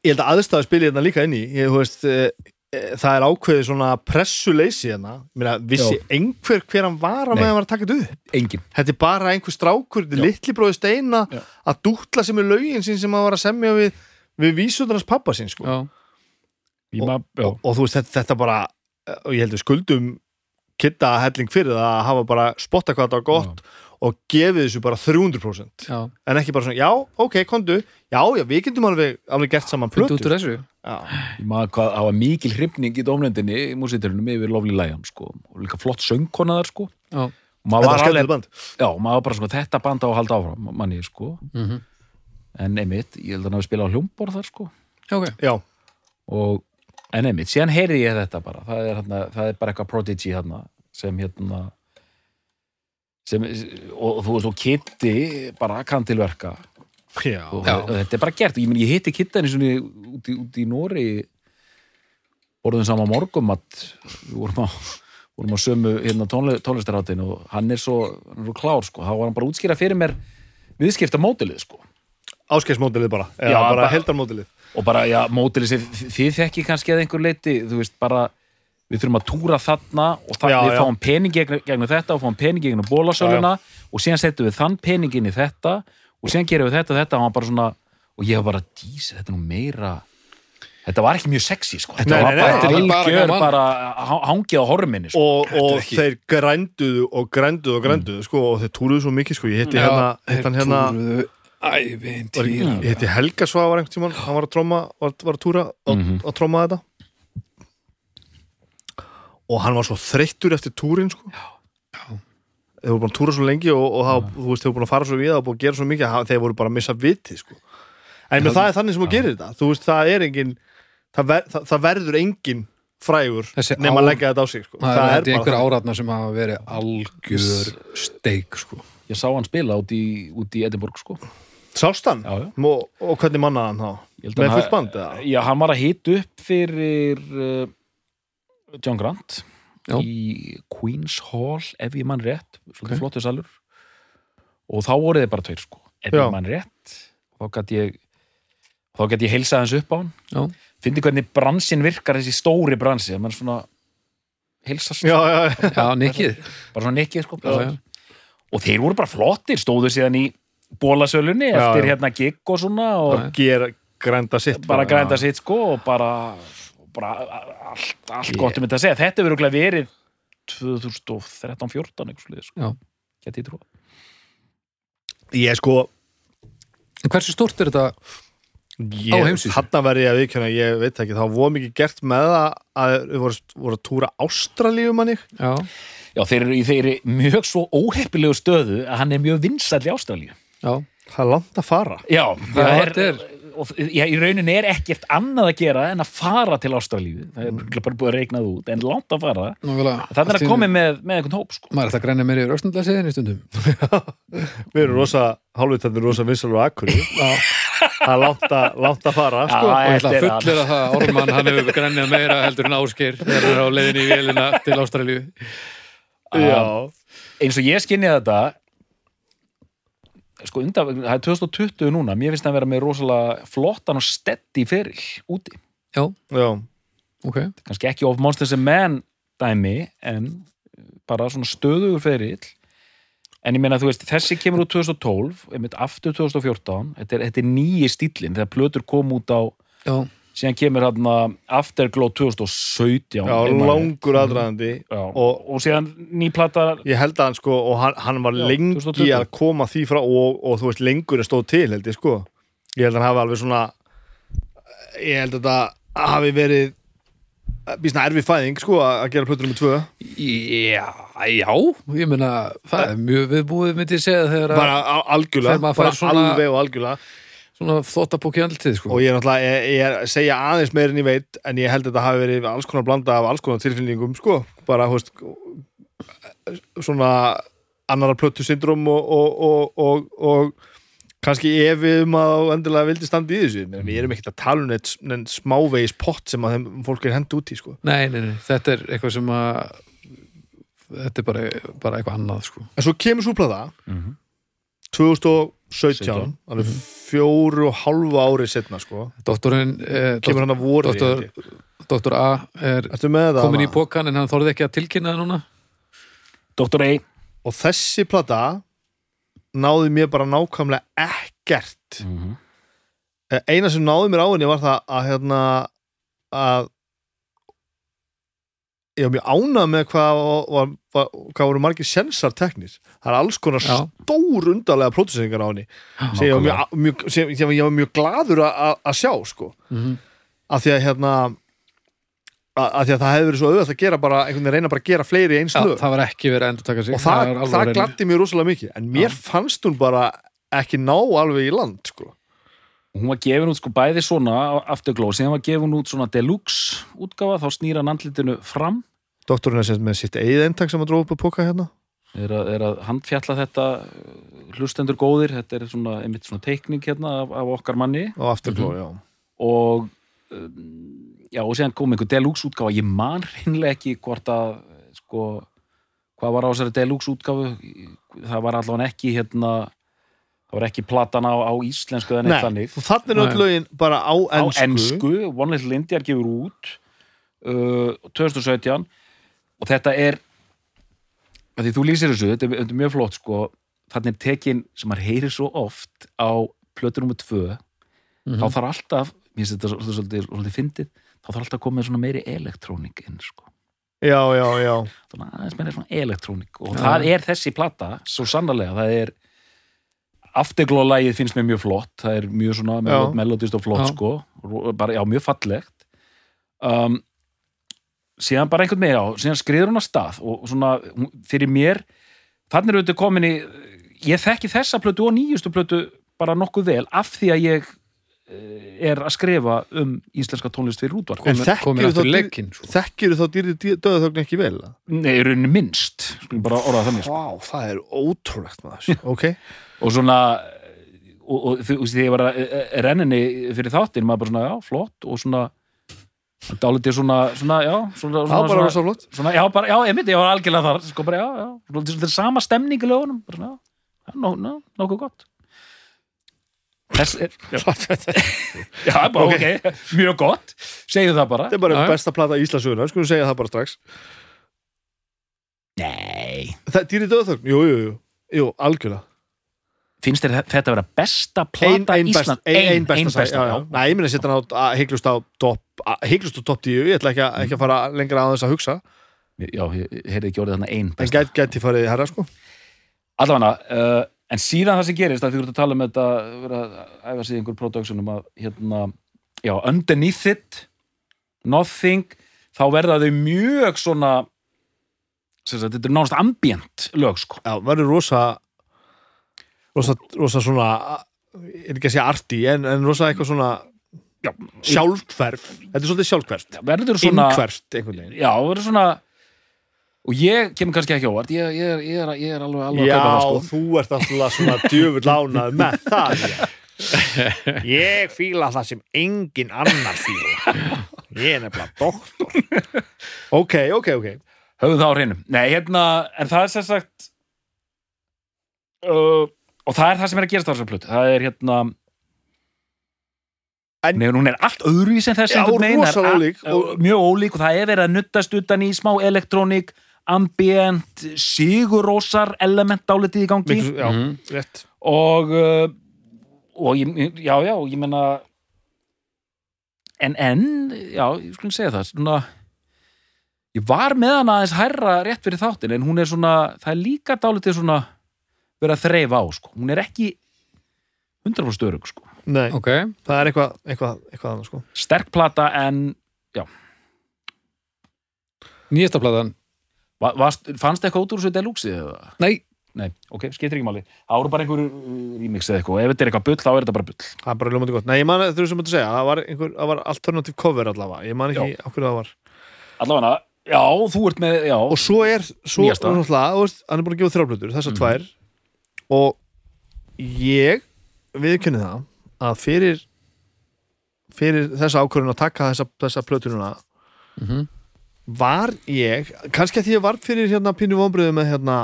ég held að aðstæðu spili hérna líka inn í ég, þú veist, e, e, það er ákveðið svona pressuleysi hérna Mér vissi
Já.
einhver hver hann var að
Nei.
með hann var að taka þetta upp
engin
þetta er bara einhver strákur,
Já.
litli bróði steina
Já.
að dútla sem er lögin sín sem hann var að semja við við vísudrans pappa sín sko.
Já,
ma- já.
og, og þú veist, þetta, þetta bara og ég held við skuldum kitta helling fyrir það að hafa bara spotta hvað þetta var gott og gefið þessu bara 300%
já,
en ekki bara svona, já, ok, kondu já, já, við getum alveg, alveg gert saman plötu
út úr þessu.
Maður hvað á að mikil hrifning í dómlendinni í músiturunum yfir Lovely Lion sko. og líka flott söngkona þar sko.
Já,
og
Þetta
maður
var
var alveg já, maður var bara sko, þetta band á að halda áfram manni, sko.
mhm.
En einmitt, ég held að hann hafi spilað á hljómborð þar sko.
Já, ok,
Já,
og en einmitt, síðan heyrði ég þetta bara. Það er, hérna, það er bara eitthvað prodigy hérna, sem hérna sem, og, þú veist og Kitty bara kann til verka og, og þetta er bara gert, ég, meni, ég hitti Kittan í svona út í, út í Nóri borðum saman morgumat við vorum á, vorum á sömu hérna, tónli, tónlistarhátin og hann er svo, hann er svo klár sko. þá var hann bara útskýra fyrir mér viðskipta mótilið sko.
Áskeiðsmótilið bara, eða
Já,
bara
bara-
heldarmótilið
og bara, já, mótilið sem þið þekki kannski að einhver leiti, þú veist, bara við þurfum að túra þarna og það,
Já,
við
já.
fáum pening gegn, gegnum þetta og fáum pening gegnum bólasöluna og síðan setjum við þann pening inn í þetta og síðan gerum við þetta og þetta og hann bara svona, og ég var bara, dís, þetta er nú meira þetta var ekki mjög sexy, sko þetta
Nei,
var
nei, nei,
bara
þetta er bara gaman.
bara ha- hangið á horminni, sko
og, og þeir grænduðu og grænduðu og grænduðu sko, og þeir túruðu svo mikið sko. ég hitti hérna, hérna var,
ævintýra
ég hitti Helga Svavar einhvern tímann, hann var að tróma var, var að túra og,
Mhm.
og tróma þetta og hann var svo þreyttur eftir túrin sko. þeir voru búin að túra svo lengi og, og það, þú veist, þeir voru búin að fara svo við og búin að gera svo mikið að þeir voru bara að missa viti sko. en með það er þannig sem þú gerir þetta þú veist, það er engin það, ver, það, það verður engin frægur nema að leggja þetta á sig sko.
það er þetta einhver áratna sem hafa verið algjör steik sko.
ég sá hann spila út í, út í Edinborg, sko
Sást hann?
Já, já.
Og, og hvernig mannaði hann þá? Með fullt band? eða?
Já, hann var að hita upp fyrir uh, John Grant
Já.
í Queen's Hall ef ég mann rétt, svolítið
Ok.
flottu salur. Og þá voru þið bara tveir sko ef
Já.
ég mann rétt. Þá gæti ég þá gæti ég heilsa hans upp á hann. Fyndi hvernig bransin virkar þessi stóri bransi að mann svona heilsast,
Já, já, já.
já, Nikið
bara svona nikkið sko. Og þeir voru bara flottir, stóðu síðan í bólasölunni eftir hérna gig og svona og
Gera grænda sitt
bara. grænda sitt sko og bara, bara allt, allt gott um þetta að segja þetta hefur örugglega verið 2013-14 eitthvað sko.
Já.
geti ég
sko
Hversu stórt er þetta?
ég,
Á heimsvísu?
Þarna verði ég að viðkjöna, ég veit ekki Það var mikið gert með það að við voru, voru að túra Ástralíu manni
Já,
já, þeir eru í þeirri mjög svo óheppilegu stöðu að hann er mjög vinsall í Ástralíu
já,
Það er langt að fara
já, það er,
þetta er-
og, já, í rauninni er ekkert annað að gera en að fara til Ástralíu. Það er örugglega bara búið að reikna það út en langt að fara.
Nákvæmlega.
Þannig er að koma með, með einhvern hóp sko.
Maður er þetta að grenja mér yfir östundasiðin í stundum
Við erum rosa, hálfvitandi rosa vinsalur og akkur Það er langt að, langt að fara
Já,
sko.
Og ég ætla að
Þetta er
fullera það Orman, hann hefur grenjað meira heldur en Ásgeir þegar hann er á leiðinni í vélina til Ástralíu.
Já,
eins og ég skinni þetta sko undan, það er 2020 núna mér finnst það að vera með rosalega flottan og steady feril úti.
Já,
já,
ok.
Kannski ekki of Monsters and Men dæmi en bara svona stöðugur feril en ég meina þú veist þessi kemur út 2012 einmitt aftur 2014 þetta er, þetta er nýji stílinn þegar plötur kom út á
Já,
síðan kemur hann Afterglow 2017
já langur aðræðandi
já,
og-
og, síðan nýplata
Ég held að hann sko, og hann, hann var
Já,
lengi
2020.
að koma því frá og, og þú veist, lengur er stóð til held ég sko. Ég held að hann hafi alveg svona ég held að þetta hafi verið býsna erfið fæðing sko að gera plötur nummer tvö.
Já, já ég meina, það er mjög viðbúið myndi ég segja þegar að
algjörlega, bara alveg og algjörlega
svona þóttapóki andlitið sko.
Og ég er náttúrulega, ég, ég er segja aðeins meir en ég veit, en ég held að þetta hafi verið alls konar blanda af alls konar tilfinningum sko, bara, hú veist svona annara plötu syndrom og, og, og, og, og kannski efið um að endilega vildi standa í þessu. Við erum ekkert að tala um neitt smávegis pott sem að þeim fólk er hend út í sko.
Nei, nei, nei, þetta er eitthvað sem að þetta er bara, bara eitthvað annað sko.
En svo kemur svo plata
Mhm.
2017
17.
alveg fjóru og hálfa ári setna sko.
Doktorinn, eh,
kemur hann að voru
doktor, doktor A er komin í pókan en hann þorði ekki að tilkynna það núna
Dr. A
og þessi plata náði mér bara nákvæmlega ekkert
Mhm.
Eh, eina sem náði mér á henni var það að hérna að ég var mjög ánað með hvað, var, var, hvað voru margir sensar teknir. Það er alls konar
Já.
stór undarlega próduseringar á henni sem ég var mjög, mjög, sem, sem ég var mjög gladur að- að að sjá sko.
Mm
af því að hérna að, að því að það hefði verið svo auðvitað að gera bara einhvern veginn reyna bara að gera fleiri eins
Já,
lög.
það var ekki verið að endur taka sig.
Og það, það
hreinu.
gladdi mér rosalega mikið. En mér fannst hún bara ekki ná alveg í land sko.
hún var gefin út sko bæði svona á Afterglow, síðan var gefin út svona deluxe útgáfa, þá snýra hann andlitinu fram
doktorinn er með sitt eigið eintak sem að dróða upp að póka hérna.
Er að, er að handfjalla þetta uh, hlustendur góðir, þetta er svona einmitt svona teikning hérna af, af okkar manni.
Og afturgló, já.
Og um, já, og síðan kom einhver deluxe útgáfa. Ég man hreinlega ekki hvort að sko, hvað var á þessari deluxe útgáfu. Það var allavega ekki hérna það var ekki platan á, á íslensku eða neitt
Nei,
þannig.
og þannig er öll
Nei.
lögin bara á
á
ensku,
ensku, One Little India gefur út uh, 2017 og þetta er að því þú lýsir þessu, þetta er, þetta er mjög flott sko, þannig er tekin sem maður heyrir svo oft á plötu nummer 2 þá þarf alltaf, mér finnst þetta svolítið, svolítið, svolítið fyndið, þá þarf alltaf að koma með svona meiri elektrónik inn sko.
Já, já, já.
Svona aðeins meira svona elektrónik. Og
Já.
það er þessi plata, svo sannarlega það er afteglólægið finnst mér mjög flott, það er mjög svona melodist og flott
Já.
sko. Bara, já, mjög fallegt. Um, síðan bara einhvern veginn, já, síðan skriður hún að stað og svona, fyrir mér þannig er auðvitað komin í ég þekki þessa plötu og nýjustu plötu bara nokkuð vel af því að ég eh, er að skrifa um íslenska tónlist fyrir útvarp
En þá
sko.
Þekkir þá dýrði döðaþögn ekki vel?
Nei, í rauninni minnst, þannig sko.
Vá, það er ótrúlegt maður Ok,
og svona og, og þú veist, þegar ég var að eh, renninni fyrir þáttin, maður bara svona, já, flott og svona dálítið svona, svona, já svona, svona,
var bara
svona,
rosa flott.
svona, já, bara, já, einmitt, ég var algjörlega þar sko bara, já, já, svona, þetta er sama stemning í lögunum, bara svona, já, nó, nó, nokkuð gott. Þess er, já, já bara,
Ok.
ok, mjög gott segju það bara,
Þetta er bara
Já, já.
besta plata Íslandsögunar, skulum segja það bara strax.
Nei.
Það dýrði döðaþögn, jú, jú, jú. Jú, algjörlega
finnst þér þetta að vera besta plata
best,
Ísland,
ein, ein besta,
besta,
já, já. Nei, ég minna að setja hann á heiklust á topp 10, ég ætla ekki, að- ekki að fara lengra á þess að hugsa,
já, ég heyrði ekki orðið þarna ein
en
besta.
gæti, gæti farið í herra, sko.
Allavega, uh, en síðan það sem gerist að því voru að tala um þetta vera að æfa sig í einhver productionum að hérna, já, underneath it nothing þá verða þau mjög svona sagt, þetta er nánast ambient lög sko.
Já, verður rosa rosa, rosa svona er ekki að segja arti, en, en rosa eitthvað svona
Já.
sjálfhverf þetta er svolítið sjálfhverft innhverft einhvern veginn.
Já, verður svona og ég kemur kannski ekki óvart ég, ég, ég, er, ég er alveg, alveg
Já,
að kaupa það sko.
Þú ert alltaf svona djöfull lánað með það ég. fíla það sem engin annar fíla ég er nefnilega doktor. Ok, ok, ok.
Höfum það á hreinu. Nei, hérna, en það er sem sagt uh, og það er það sem er að gerast á þessar plötu. Það er hérna
En-
Nei, hún er allt öðruvís en þessi
Já,
er allt-
ólík og-
mjög ólík og það er verið að nuttast utan í smá elektrónik ambient, sigurósar element dálítið í gangi.
Miklu, já,
Mhm.
rétt.
Og uh, og ég, já, já, ég meina en, en já, ég skulum segja það svona ég var með hana aðeins hærra rétt fyrir þáttin en hún er svona, það er líka dálítið svona verið að þreifa á, sko. Hún er ekki 100% örug, sko.
Nei,
ok,
það er eitthvað eitthvað, eitthvað annað sko.
Sterk plata en
nýjasta platan.
Va, varst, fannst eitthvað út úr þessu deluxe eða?
nei,
Nei, ok, skiptir ekki máli. Það voru bara einhver uh, remix eða eitthvað. Og ef þetta er eitthvað bull, þá er þetta bara bull.
Það er bara ljómandi gott. Nei, ég man þú sem þú segja, það var, einhver, það var alternative cover allavega. Ég man ekki okkur það var.
Allavega, já, þú ert með, já.
Og svo er, svo
Nýjasta.
náttúrulega, þú veist, hann er búin að gefa þrjáflutur þessar
Mhm.
tvær og ég viðkynni það að fyrir fyrir þessa ákvörðun að taka þessa, þessa plötununa
Mhm.
var ég kannski að því ég var fyrir hérna pínu vonbriðu með hérna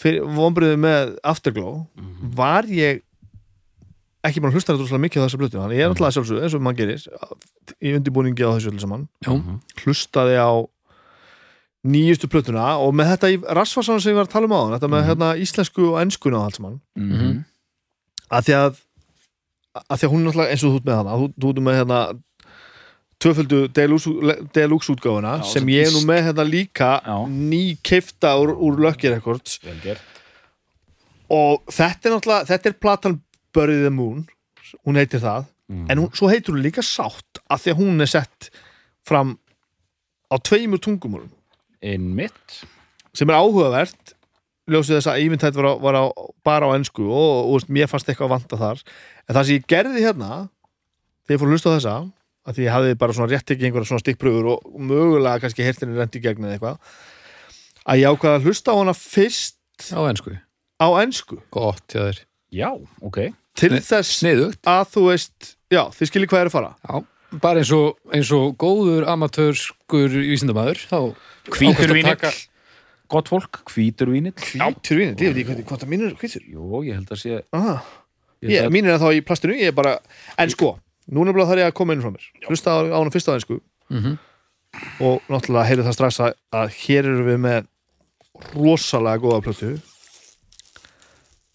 fyrir vonbriðu með Afterglow
Mhm.
var ég ekki bara að hlusta þetta mikið á þessa plötu þannig ég er náttúrulega sjálfsögðu eins og mann gerir í undirbúningi á þessu öllu saman
já,
Mhm.
hlustaði á nýjustu plötuna og með þetta í rasvarsan sem ég var að tala um á þetta með
Mhm.
hérna, íslensku og enskuna og allt saman
Mhm.
að því að, að því að hún er náttúrulega eeins og þú ert með hana þú, þú ert með hérna tvöföldu deluxe- deluxe útgáfuna
Já,
sem ég er nú með hérna líka
Já.
ný keifta úr, úr Lucky Records
Vel gert
og þetta er náttúrulega þetta er platan Bury the Moon hún heitir það,
Mhm.
en hún, svo heitir hún líka sátt að því að hún er sett fram á tveimur tungumólum
Einmitt.
Sem er áhugavert ljósið þess að Eventide var, á, var á, bara á ennsku og, og, veist, mér fannst eitthvað að vanta þar. En það sem ég gerði hérna þegar ég fór að hlusta á þessa að því ég hafði bara svona rétt ekki einhverja svona stikkpröfur og mögulega kannski heyrtinni rendi gegn eða eitthvað að ég ákvaða að hlusta á hana fyrst
á ennsku
á ennsku
gott, já
ok.
Til
Sni-
þess
sniðugt.
að þú veist já, þið skiljið hvað er að fara.
Já, bara eins og, eins og góður amatörskur vísindamaður þá
Hvítur vínill,
taka-
gott fólk, hvítur vínill.
Hvítur vínir, ég veit ekki hvað það mínir hvítur.
Jú, ég held að sé
Aha.
ég
Ég, mínir er þá í plastinu, ég er bara En sko, núna þarf ég að koma inn frá mér. Hlusta á, hana fyrst á einsku
Mhm.
Og náttúrulega heyrðu það strax að, að hér erum við með rosalega góða plötu.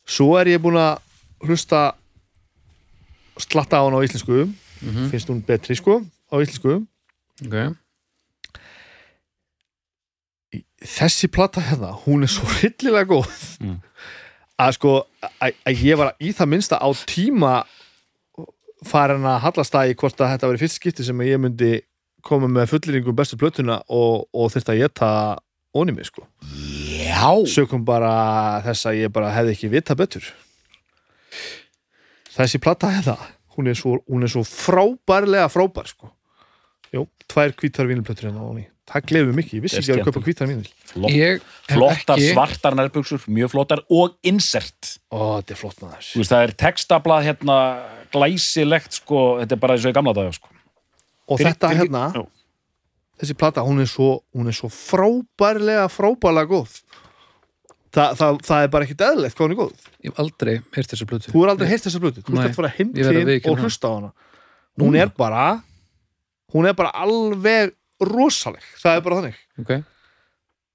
Svo er ég búin að hlusta slatta á hana á íslensku
Mhm.
Finnst hún betri sko á íslensku.
Ok,
þessi plata hérna, hún er svo hryllilega góð.
Mm.
að sko að, að ég var í það minnsta á tíma farin að hallast það í hvort að þetta var í fyrst skipti sem að ég myndi koma með fulliringum bestu plötuna og, og þurfti að geta mig sko.
Já,
sökum bara þess að ég bara hefði ekki vita betur. Þessi plata hérna hún er svo, hún er svo frábærlega frábær sko. Jó, tvær hvítar vínilplötur hérna á henni það gleður mikið, ég vissi ekki að kaupa hvítar vínil.
Flott, flottar
ekki
svartar nærbuxur mjög flottar og insert.
Ó, þetta er flott maður.
Þú veist, það er textablað hérna glæsilegt sko, þetta er bara eins og í gamla daga sko.
og
Fyrir-
þetta
fyrir-
hérna
Já.
þessi plata, hún er svo, hún er svo frábærlega, frábærlega góð Þa, það, það er bara ekkit eðlilegt hvað hún er góð.
Ég hef aldrei heyrt þessu blötu
þú er aldrei heyrt þessa blötu, þú
Nei,
skalt fara heim
að
til og hlusta á hana. Hún er bara hún er bara alveg rosaleg, það er bara þannig.
Ok,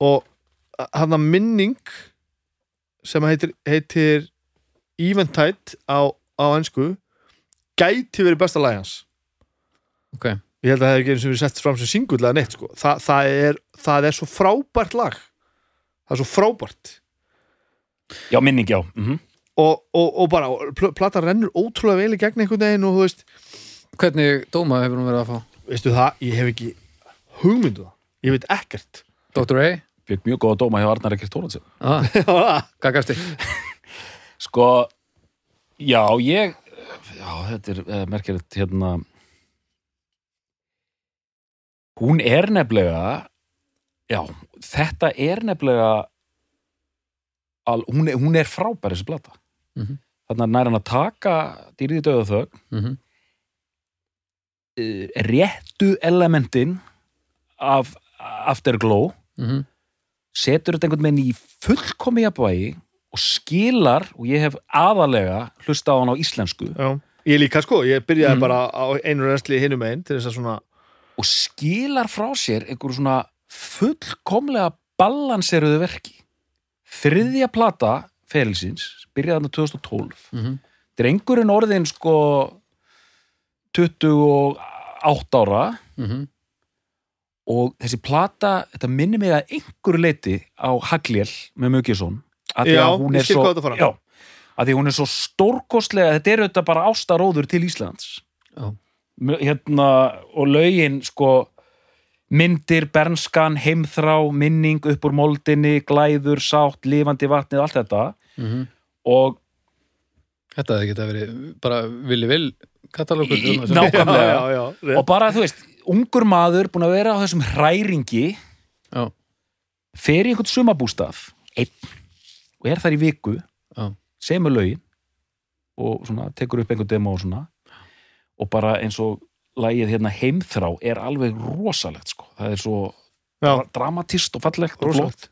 og hann að minning sem heitir, heitir Eventide á, á ennsku gæti verið besta lagi hans.
Ok.
Ég held að það ekki eins og verið sett fram sem singull eða neitt sko. Þa, það, er, það er svo frábært lag. Það er svo frábært
Já, minning, já. Mm
og, og, og bara, pl platan rennur ótrúlega vel í gegn einhvern veginn og þú veist
hvernig dóma hefur hún verið að fá?
Veistu það, ég hef ekki hugmyndu það. Ég veit ekkert.
Dr. A,
Fikk mjög góða dóma hjá Arnar Ekkert Tóransi
ah,
Já,
gagasti
Sko, já, ég Já, þetta er uh, merkilegt hérna. Hún er nefnilega Já, þetta er nefnilega al, hún, er, hún er frábær þessi plata
Mhm.
Þannig að nær hann að taka dýrið í döða þögn
mm -hmm.
uh, réttu elementin af Afterglow
Mm
setur þetta einhvern veginn í fullkomi jafnvægi og skilar og ég hef aðalega hlusta á hann á íslensku
já. ég líka sko, ég byrjaði
Mm.
bara á einu reynsli hinum einn til þess að svona
og skilar frá sér einhverju svona fullkomlega balanseruðu verki þriðja plata ferilsins byrjaði þarna 2012
-hmm.
drengurinn orðin sko 28 ára.
Mm
og þessi plata, þetta minnir mig að einhverju leiti á Haglél með Mugjesson að því að hún er svo já, að því hún er svo stórkostlega þetta er auðvitað bara ástaróður til Íslands.
Já.
Hérna, og lögin sko myndir, bernskan, heimþrá minning upp úr moldinni glæður, sátt, lifandi vatnið allt þetta
Mhm.
og
Þetta hefði geta verið bara villi vil katalókur
Nákvæmlega.
já, já, já,
og bara, þú veist, ungur maður búin að vera á þessum hræringi
Já.
fer í einhvern sumabústað einn og er þar í viku semur lögin og svona, tekur upp einhvern demo og svona og bara eins og lagið hérna heimþrá er alveg rosalegt sko, það er svo
Já.
dramatist og fallegt og flott.
Rosalegt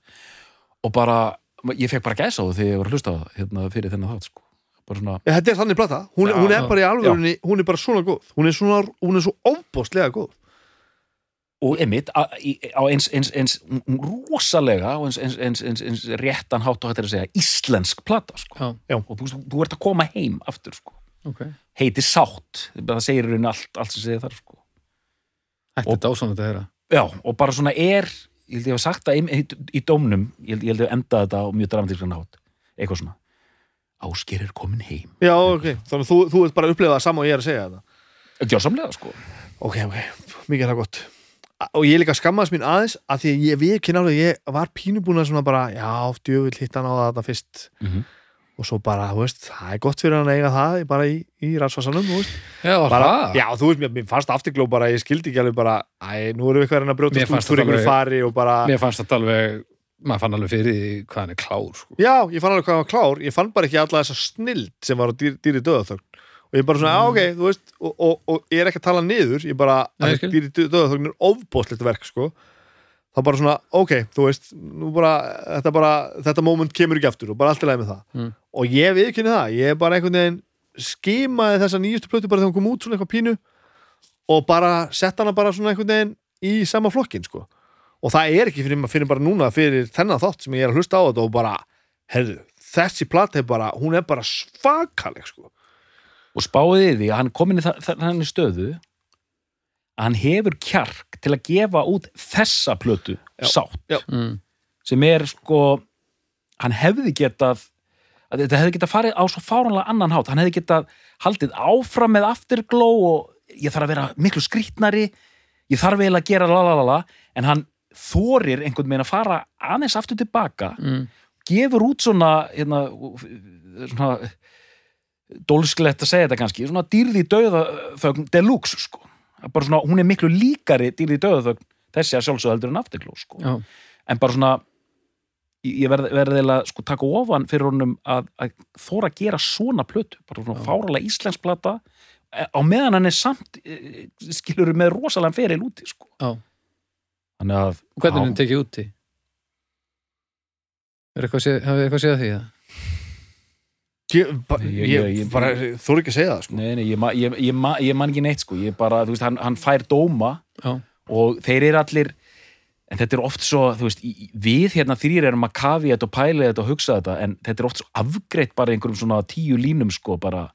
og bara, ég fekk bara gæsa á það þegar ég var að hlusta á það hérna fyrir þennan þátt sko. Bara svona,
Já, þetta er þannig plata, hún,
Já,
hún er bara í alvörunni hún er bara svona góð, hún er, svona, hún er svo óbóstlega góð.
Og emitt á eins, eins, eins rosalega og eins, eins, eins, eins, eins réttan hátt og hættir að segja íslensk plata sko.
Já,
og þú, þú ert að koma heim aftur sko.
Ok.
Heiti sátt, það segir í rauninni allt, allt sem segir þar sko.
Þetta er dásan þetta að heyra.
Já, og bara svona er ég held ég hef sagt það í, í, í dómnum ég held ég held ég hef endað þetta á mjög dramatískan hátt. Eitthvað svona Ásker er komin heim.
Já, ok, þannig að þú, þú ert bara að upplefa það sama og ég er að segja þetta.
Gjörsamlega sko.
Ok, ok, mikið er það gott. Og ég líka skammaðist mín aðeins að því að ég við ekki nálega, ég var pínubúin að svona bara, já, djöfull hitt hann á þetta fyrst.
Mhm.
Og svo bara, þú veist, það er gott fyrir hann að eiga það bara í, í ræðsvarsanum, þú veist.
Já,
bara,
það?
já, þú veist, mér, fannst afturgló bara, ég skildi ekki alveg bara, æ, nú erum við eitthvað að reyna að brjóta út úr einhverju fari og bara,
Mér fannst þetta alveg maður fann alveg fyrir hvað hann er klár sko.
já, ég fann alveg hvað hann var klár. Ég fann bara ekki alla þessa snild sem var á dýr, dýri döðaþögn og ég bara svona, mm. ok, þú veist og, og, og ég er ekki að tala niður ég bara,
Nei,
í döðaþögn er ofbóðslegt verk, sko þá bara svona, ok, þú veist bara, þetta bara, þetta moment kemur ekki aftur og bara allt er leið með það.
Mm.
og ég viðkynni það, ég er bara einhvern veginn skimaði þessa nýjustu plötu bara þegar hún kom út svona eitthvað pínu og bara sett hana bara svona einhvern veginn í sama flokkin, sko. Og það er ekki fyrir, fyrir bara núna fyrir þennan þátt sem ég er að hlusta á þetta og bara, herðu, þessi plata er bara, hún er bara svakaleg, sko.
Og spáðið því að hann er komin í þa- þa- þannig stöðu að hann hefur kjark til að gefa út þessa plötu
Já.
sátt
Já.
mm.
sem er sko hann hefði getað að þetta hefði getað farið á svo fáranlega annan hátt hann hefði getað haldið áfram með afterglow og ég þarf að vera miklu skrítnari ég þarf eiginlega að gera lalalala en hann þorir einhvern veginn að fara aðeins aftur tilbaka
Mm.
gefur út svona hérna, svona dólsklegt að segja þetta kannski svona dýrði döðaþögn deluxe sko svona, hún er miklu líkari dýrði döðaþögn þessi að sjálfsögðu heldur en afterglow sko en bara svona ég ég verð, verði eiginlega sko taka ofan fyrir honum að, að þóra að gera svona plötu, bara svona fáralega íslensk plata eh, á meðan hann er samt eh, skilur með rosalega feril úti sko að
Hvernig er hann tekið úti? Er eitthvað að því? eða?
Ég,
Ég-
ég, bara þú ekki að segja það, sko
Nei, nei, ég, ég, ég, ma- ég man ekki neitt sko, ég bara, þú veist, hann, hann fær dóma
Já.
og þeir eru allir en þetta er oft svo, þú veist, við hérna þrýr erum að kafi þetta og pæli þetta og hugsa þetta, en þetta er oft svo afgreitt bara í einhverjum svona tíu línum sko, bara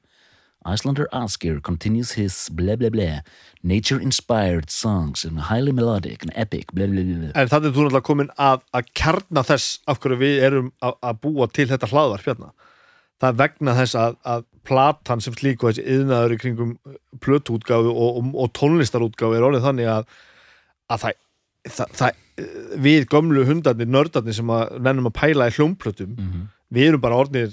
Icelander Asger continues his blah blah blah nature-inspired songs and highly melodic and epic blah blah blah
En þannig er þú náttúrulega komin að, að kjarna þess af hverju við erum að, að búa til þetta hlaðvarp hérna. Það vegna þess að, að platan sem slík og þessi yðnaður í kringum plötuútgáfu og, og, og tónlistarútgáfu er orðið þannig að, að það, það, það við gömlu hundarnir, nördarnir sem að nennum að pæla í hljómplötum
Mhm.
við erum bara orðnir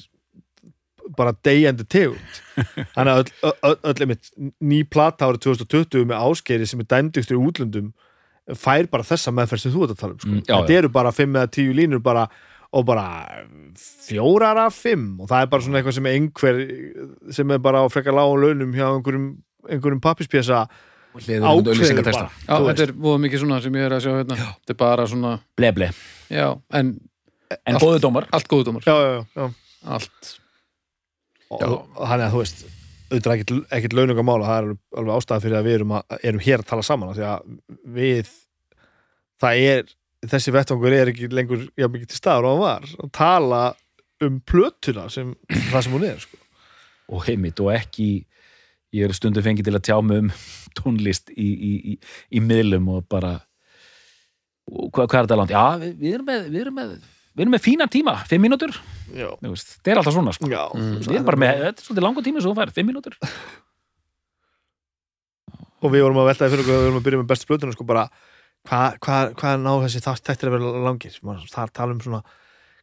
bara deyjandi tegund þannig að öll, öll, öll einmitt, ný plata árið 2020 með áskeri sem er dæmdygtur í útlöndum fær bara þessa meðferð sem þú ert að tala um sko.
Mm, já,
þetta eru bara 5 eða 10 línur bara, og bara fjórar af 5 og það er bara svona eitthvað sem einhver sem er bara á frekar lágum launum hjá einhverjum, einhverjum pappispjesa
Hliður
ákveður bara
Já, þetta er voða mikið svona sem ég er að sjá hérna. Þetta er bara svona,
ble ble,
já, en
en
Allt-
góðu dómar
allt góðu dómar.
já, já, já, já.
Allt.
þannig að þú veist auðvitað ekkert, ekkert launungamála það er alveg- alveg ástæða fyrir að við erum, að, erum hér að tala saman af því að við það er, þessi vettvangur er ekki lengur, já mikið til staður og hann var að tala um plötuna sem það sem hún er sko.
og heimitt og ekki ég er stundu fengið til að tjá mig um tónlist í, í, í, í miðlum og bara og hvað, hvað er þetta langt? Já, við, við, erum með, við, erum með, við erum með fína tíma, fimm mínútur þetta er alltaf svona sko.
já
Mm.
erum bara með, þetta er svolítið langur tími svo þú fær, fimm mínútur
og við vorum að veltaði fyrir okkur við vorum að byrja með bestu plötuna sko bara hvað hva, hva ná þessi þátt þættir að vera langir? Það tala um svona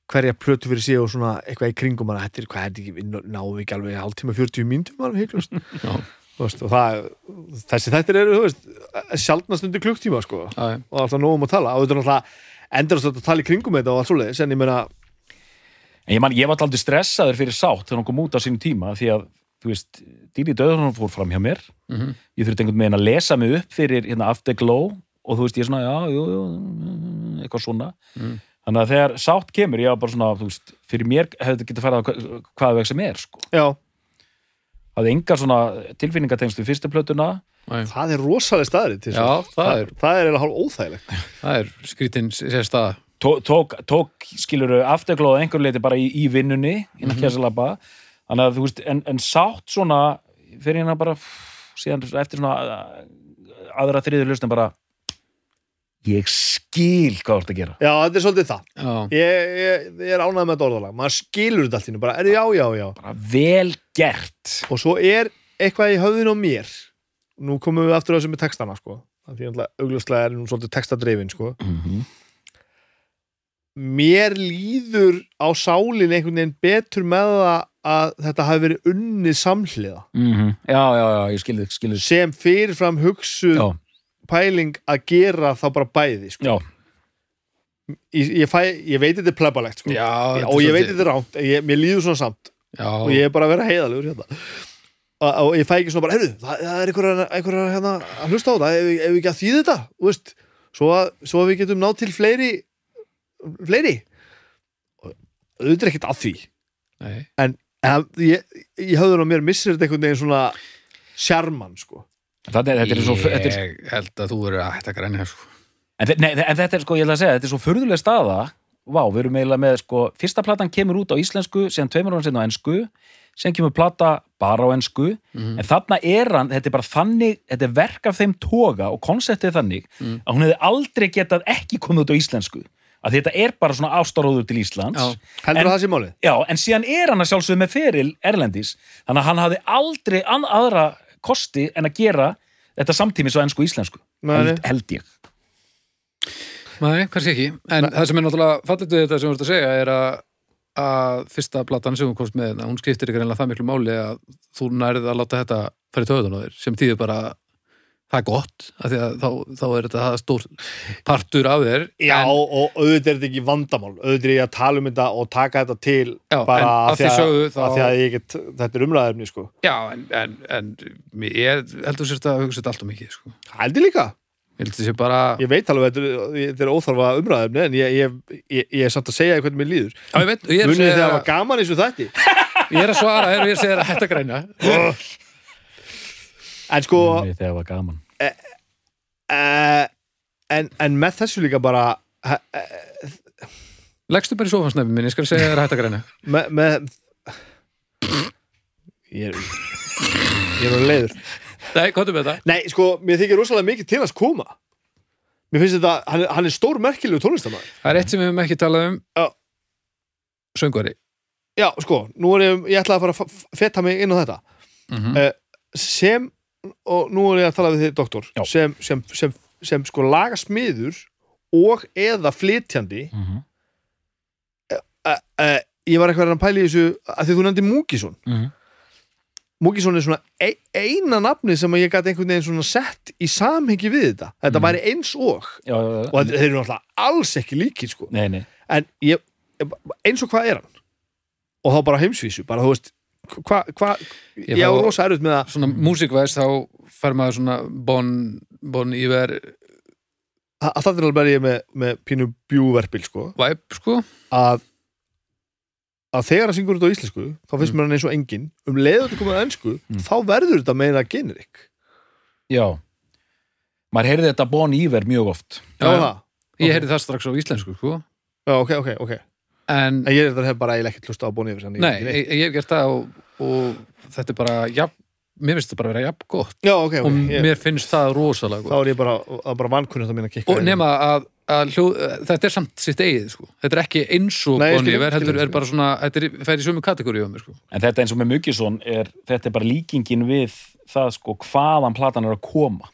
hverja plötu fyrir sig og svona eitthvað í kringum bara, þetta er, hvað er þetta ekki, við ekki alveg hálftíma 40 mínútum alveg heiklust
Já.
Þú veist, og það, þessi þættir eru þú veist, sjaldnast undir klukktíma sko, og alltaf nógum að tala. Og þetta er náttúrulega endurast að tala í kringum þetta og allt svoleiðis, en ég meina
en ég, man, ég var aldrei stressaður fyrir sátt þegar hún kom út á sínum tíma því að, þú veist, Dýri Döðurinn fór fram hjá mér.
Mhm.
ég þurfti einhvern veginn að lesa mig upp fyrir hérna, Afterglow og þú veist, ég er svona, já, jú, jú eitthvað svona.
Mm.
þannig að þegar sátt kemur, ég var bara svona, þú veist fyrir mér hefði þetta getið farið á hva- hvaða veg sem er, sko.
Já,
hafði engar svona tilfinningatengslu fyrstu plötuna.
Já,
það er rosalega staðrið til
Já, það er,
það er hálf óþægilegt.
Það er skrítin sér stað.
Tó- tók, tók skiluru afturglóð einhver leiti bara í, í vinnunni innan mm -hmm. þannig að þú veist en, en sátt svona fyrir hérna bara síðan eftir svona aðra þriður lustin bara ég skil hvað þú ert að gera.
Já, þetta er svolítið það. Ég, ég, ég er ánægð með þetta orðalag. Maður skilur þetta allt nú bara, er já, já, já.
Bara vel gert.
Og svo er eitthvað í höfðinu á mér. Nú komum við aftur á þessu með textana sko. Af því að augljóslega er nú svolítið textadreifin sko.
mm -hmm.
mér líður á sálinn einhvern veginn betur með það að þetta hafi verið unnið samhliða.
Já, já, já, ég skil þig skil þig.
Sem fyrirfram hugsuð
já,
pæling að gera þá bara bæði sko. ég, ég, fæ, ég veit þetta er plebalegt sko.
já
og ég veit þetta er ránt ég, mér líður svona samt
Já,
og ég er bara að vera heiðalegur hérna. og, og ég fæ ekki svona bara, það, það er einhver, einhver hérna, að hlusta á það, ef, við- ef við ekki að þýða þetta veist, svo að, svo að við getum náð til fleiri fleiri auðvitað er ekkert að því
Nei.
en ég, ég höfður á mér missir þetta einhvern veginn svona sjarman, sko
Er, þetta er svo, þetta er,
Ég held að þú verður að hætta græni hér sko.
en, nei, en þetta er sko, ég ætla að segja, þetta er svo furðuleg staða Vá, við erum eiginlega með, sko, fyrsta platan kemur út á íslensku, síðan tveimur ára sinna á ensku, síðan kemur plata bara á ensku,
Mhm.
en þarna er hann, þetta er bara þannig, þetta er verk af þeim toga og konseptið þannig
Mm.
að hún hefði aldrei getað ekki komið út á íslensku, að þetta er bara svona ástaróður til Íslands.
Já.
heldur
En-
það sé málið?
Já, en síðan er hann að sjálfsögðu með feril Erlendis, þannig að hann hafði aldrei aðra kosti en að gera þetta samtímis á ensku og íslensku
Nei,
held, held ég.
Nei, kannski ekki, en það sem er náttúrulega fallit við þetta sem þú ert að segja er að, að fyrsta platan sem hún komst með hún skiptir ykkur einlega það miklu máli að þú nærið að láta þetta fara í töðun á þér sem tíður bara það er gott, af því að þá, þá er þetta stór partur af þér
Já,
en,
og auðvitað er þetta ekki vandamál. Auðvitað er ég að tala um þetta og taka þetta til
Já,
bara af
að því
að,
þá-
að, því að get, þetta er umræðefni sko.
já, en, en, en ég heldur sérst að hugsa þetta allt og mikið sko.
Hældi líka,
ég heldur bara
ég veit alveg þetta er, þetta er óþarfa umræðefni en ég, ég, ég, er samt að segja hvernig mér líður.
Já, ég veit, að
Munið þegar það var gaman eins og þætti?
Ég er að svara ég er að segja þér að hætta græna
En sko
þegar það var gaman.
uh, en, en með þessu líka bara uh,
leggstu bara í sofansnefnum minn, ég skal segja þér að hætta græna
með, með Ég er Ég er alveg leiður.
Nei, komdu með þetta
Nei, sko, mér þykir rosalega mikið til að koma. Mér finnst þetta, hann, er- hann er stór merkilegu tónlistamæður
Það er eitt sem við höfum ekki talað um.
Já.
Söngvari.
Já, sko, nú er ég, ég ætla að fara að f- feta mig inn á þetta.
Mm -hmm.
Eh, sem, og nú er ég að tala við þið doktor, sem, sem, sem, sem sko lagasmiður og eða flytjandi
mm -hmm.
ég var eitthvað að pæla í þessu að því þú nefndi Múkisson Múkisson er svona e eina nafni sem ég gæti einhvern veginn svona sett í samhengi við þetta þetta
Mhm.
væri eins og
Já, já, já.
og þeir eru náttúrulega alls ekki líkir sko.
Nei, nei
en ég, eins og hvað er hann og þá bara heimsvísu bara þú veist hvað hva,
Ég
á rosa erut með að
Svona músikvæst þá fær maður svona bon, bon yfir
að það er alveg bara ég með, með pínu bjúverpil sko.
Vibe sko.
Að að þegar hann syngur þetta á íslensku þá finnst
Mm.
mér hann eins og engin um leiður komið á ennsku
Mm.
þá verður þetta meina generik
Já. Maður heyrði þetta Bon Iver mjög oft.
Já,
Já,
það,
Ég heyrði það strax á íslensku sko.
Já, ok, ok, ok
En,
en ég er þetta hef bara eiginlega ekkert hlusta á Bon Iver
nei, ég, ég hef gert það og, og þetta er bara jafn, mér finnst þetta bara að vera jafn gott.
Já, ok, ok,
og
ég,
mér finnst það rosalega
þá
gott.
er ég bara, bara vankunnast að minna að kikka
og nema að, að hljó, þetta er samt sitt eigið sko. Þetta er ekki eins og
skil,
heldur
skil.
er bara svona þetta er, fer í sömu kategóri á mér sko.
En þetta eins og með Muggisson er Þetta er bara líkingin við það sko hvaðan platan er að koma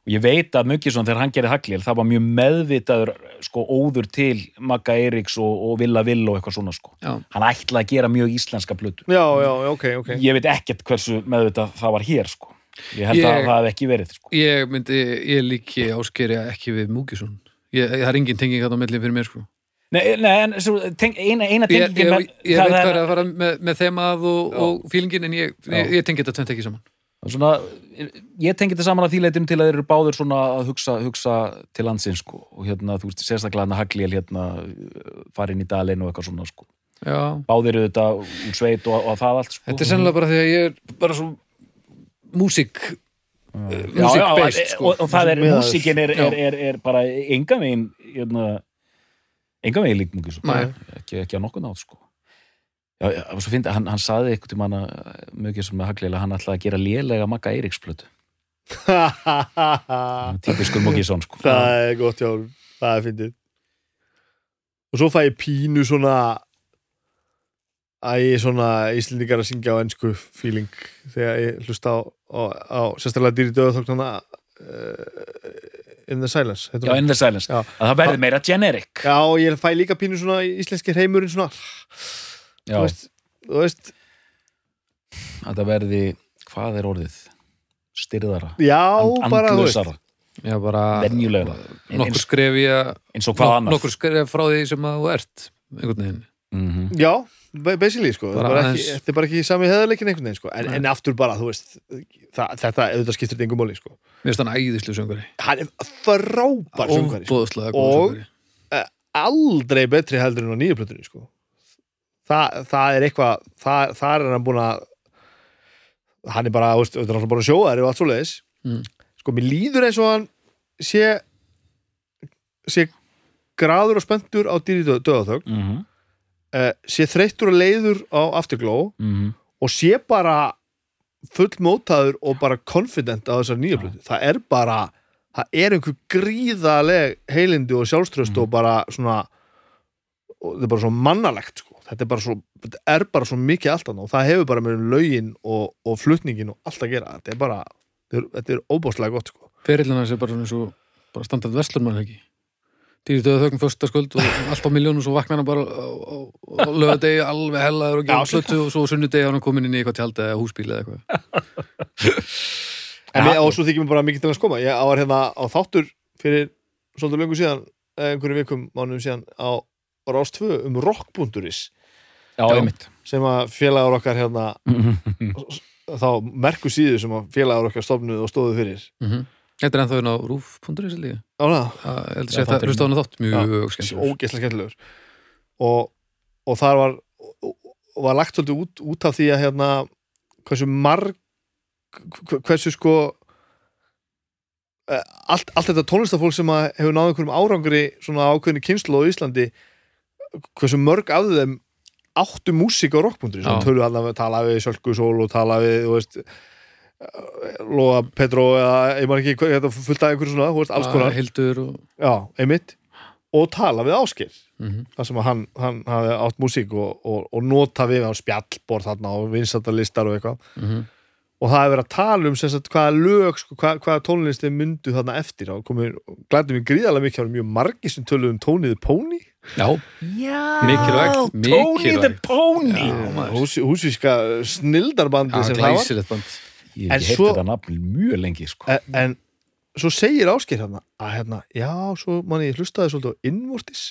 og ég veit að Muggisson þegar hann gerir Haglil það var mjög meðvitaður sko óður til Magga Eiríks og, og Villa Vill og eitthvað svona sko.
Já.
hann ætlaði að gera mjög íslenska plötu.
Já, já, ok, ok.
Ég veit ekkert hversu meðvitað það var hér sko. Ég held
Ég-
að það hef ekki verið sko.
Ég myndi, ég líki áskeri ekki við Múkisson ég, það er engin tenging að á milli fyrir mér sko.
Nei, nei en svo, teng, eina, eina
ég, ég, ég, ég
það
veit hvað er að fara með, með þemað og, og fílingin en ég,
Já.
ég, ég tengi þetta tvent ekki saman
svona, ég tengi þetta saman að því leitum til að þeir eru báður svona að hugsa, hugsa til landsins sko. Og hérna, þú veist, sérstaklega hann að Hagliel hérna fara inn í dalinn og eitthvað svona sko.
Já,
báðir þetta úr sveit og, og það allt sko.
þetta er sennilega bara því að ég er bara svo músík
já,
based,
og,
sko.
og, og það er, músíkin er, er, er, er bara enga veginn hérna, enga veginn lík múkis
Nei.
ekki, ekki á nokkuð nátt sko já, og svo fyndi, hann, hann saði eitthvað til manna mjög með Hagliel að hann ætlaði að gera lélega Magga Eiríksplötu típiskur Múkisson sko
það er gott, já, það er fyndið og svo fæ ég pínu svona að ég er svona íslendingar að syngja á ennsku feeling þegar ég hlusta á, á, á sérstaklega dýri döðþóknana uh, In the Silence
Já, in the silence.
Já.
Að það verði meira generic.
já, og ég fæ líka pínu svona íslenski heimurinn svona, þú veist, þú veist
að það verði, hvað er orðið? Styrðara.
já,
And,
bara, þú veist.
Já, bara
Venjulegra.
nokkur skref í að
eins og hvað annað.
nokkur skref frá því sem að þú ert einhvern veginn
Mhm.
Já, ba- basically sko
Bara
bara ekki,
aðeins-
Þetta er bara ekki sami heðarleikin einhvern veginn sko en, en aftur bara, þú veist það, Þetta auðvitað skiptir þetta engum máli sko
Mér finnst hann æðislu söngari
Hann er frábær söngvari sko. Og-
söngari
Aldrei betri heldur en á nýju plötunni sko Þa, Það er eitthvað það, það er hann búin að Hann er bara, þú veist, þetta er alltaf bara sjóðari og allt svo leiðis
Mm.
Sko, mér líður eins og hann sé sé graður og spenntur á dýri döðaþögn
Mhm.
uh, sé þreyttur og leiður á afturgló
Mhm.
og sé bara full mótaður og bara confident á þessar nýja plötu það er bara, það er einhver gríðaleg heilindi og sjálfströst og bara svona og þetta er bara svo mannalegt sko. Þetta er bara svo, er bara svo mikið allt annað og það hefur bara með lögin og, og flutningin og allt að gera. Þetta er bara, þetta er, er óbáslega gott sko.
Ferillina sé bara eins og bara standað vestlurmann ekki? Dýri döða þögn fyrsta skuld og allt á miljón og svo vaknar hann bara á, á, á lögadegi alveg hellaður og
svo-
plötu og svo sunnudegi hann komin inn í eitthvað tjald eða húsbíl eða eitthvað.
En og svo þykir mér bara mikið til að skoma ég var hérna á þáttur fyrir svolítið löngu síðan, einhverjum vikum mánum síðan á Rás 2 um
einmitt
sem að félagar okkar hérna þá merku síðu sem að félagar okkar stofnuð og stóðu fyrir.
Mm Þetta er ennþá á rúf.is líka
Ána,
Ég. Held að
Já,
sé þetta
þátturinn.
hlusta á hana þátt. Mjög skemmtilegur.
og, og þar var var lagt svolítið út, út af því að hérna hversu marg hv- hversu sko eh, allt, allt þetta tónlistafólk sem að hefur náð einhverjum árangri svona ákveðni kynslu á Íslandi hversu mörg af þeim áttu músík á rockbúndri sem
Já.
tölu hann að tala við Sölku Sól og tala við þú veist, Lóa Petró eða ég man ekki þetta fullt af einhverju svona, veist, alls konar.
Hildur og
já, einmitt. Og tala við Áskir
mm
þar sem hann, hann hafi átt músík og, og, og nota við á spjallborð þarna og vinsættalistar og eitthvað.
-hmm.
og það hefur verið að tala um sagt, hvaða lög, sko, hvað, hvaða tónlisti myndu þarna eftir og komið, glædum við gríðarlega mikið að mjög margir sem töluðum um tóniði Póni
Já,
Já,
Mikilvægt,
Tony the. Pony.
Húsvíska snildarbandi
Já,
sem það var.
glæsilegt band.
Ég hef heitt
svo-
þetta nafn mjög lengi sko.
en, en svo segir Áskir hérna að hérna, já, svo manni ég hlustaði svolítið á innvortis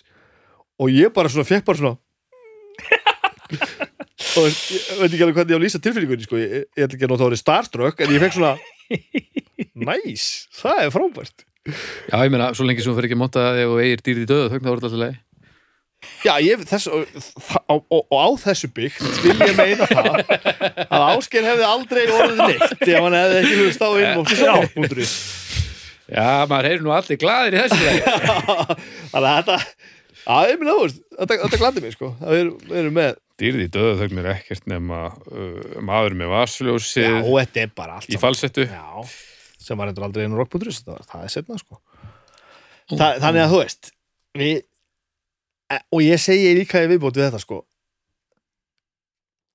og ég bara svona, fekk bara svona og ég veit ekki alveg hvernig ég á að lýsa tilfinningunni sko. ég, ég ætla ekki að nota orðið starstruck en ég fekk svona næs, það er frábært.
Já, ég meina, svo lengi sem þú fyrir ekki að monta þig og eigir dýrið í þá er þetta alltaf leið
já, ég, þess, og, og, og, og á þessu byggt vil ég meina það að Ásker hefði aldrei orðið neitt ef hann hefði ekki hlust á innvortis á.is
Já, maður heyrir nú allir glaðir í þessu
þannig að þetta Já, ég minna, veist, þetta, þetta glandi mig, sko. Að við erum, við erum með,
Dýrið í döða þögn er ekkert nema uh, maður með
já,
vasljósið
og þetta er bara allt
í falsettu.
Já, sem var endur aldrei einu rockbúndurist, það, það er setna, sko. Þa, Þannig að þú veist við, og ég segi líka í viðbót við þetta, sko.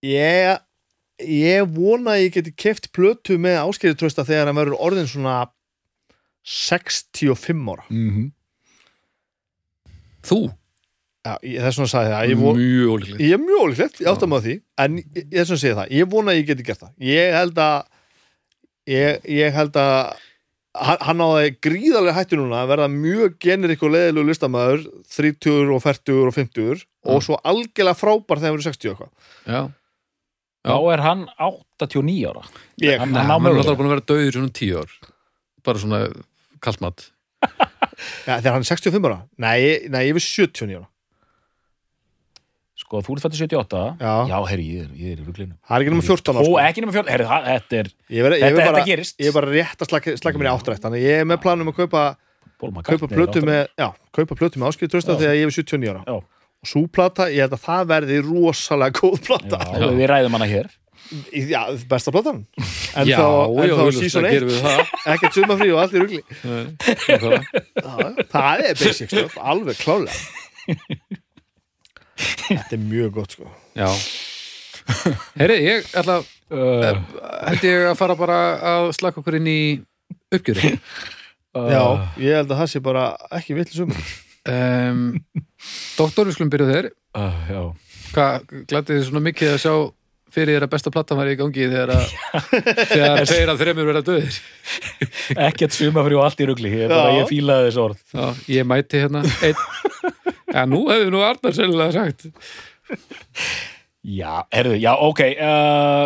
Ég ég vona að ég geti keft plötu með áskeiði trösta þegar hann verður orðin svona 65 ára.
Mm -hmm.
Þú,
Já, ég, þess vegna sagði það, ég von,
mjög ólíklegt.
Ég er mjög ólíklegt, ég átta mig á því. En ég, ég sem segi það, ég vona að ég geti gert það. Ég held að ég, ég held að hann, hann á það gríðarlega hættu núna að verða mjög generik og leðilegu listamæður 30 og 40 og 50 og svo algjörlega frábær þegar hann verður 60 og eitthvað.
Já,
Þá er hann 89 ára.
Ég,
Hann-
er alltaf búin að vera döður í svona tíu ár. Bara svona kallmat
ja, þegar hann er 65 ára. Nei, nei, ég er 79 ára
Sko, þú ert fættið 78
Já.
Já, herri, ég er, ég er í ruglinu
það er ekki nema 14 ára
Ó,
sko.
ekki nema 14, herri, það- þetta er
ég, ver, ég,
Þetta-
er bara,
þetta gerist.
ég er bara rétt að slaka, slaka mér í áttrætt þannig að ég er með planum að kaupa
McCartney
kaupa plötu með, já, kaupa plötu með áskil trösta
Já.
þegar ég er 79 ára
Já.
og svo plata, ég held að það verði rosalega góð plata
Já, við ræðum hana hér
já, besta platan en
Já,
þá, en
já,
þá season 1
gerum við það
ekkert sumafrí og allt í rugli
Nei, nákvæmlega.
já, já, það er basic stuff, alveg klálega þetta er mjög gott sko.
Já. Heyri, ég ætla
uh,
held ég að fara bara að slaka okkur inn í uppgjöri
já, ég held að það sé bara ekki sumar
um, Doktor, við skulum byrja þér.
Uh, Já.
Hvað glætti þið svona mikið að sjá fyrir þér að besta platan var í gangi þegar að þegar þeir að þremur verða döðir?
Ekkert sumafrí og allt í rugli Ég, ég fílaði þessu orð.
Já, ég mæti hérna einn Já, nú hefði nú Arnar sennilega sagt
Já, herðu, já, ok uh,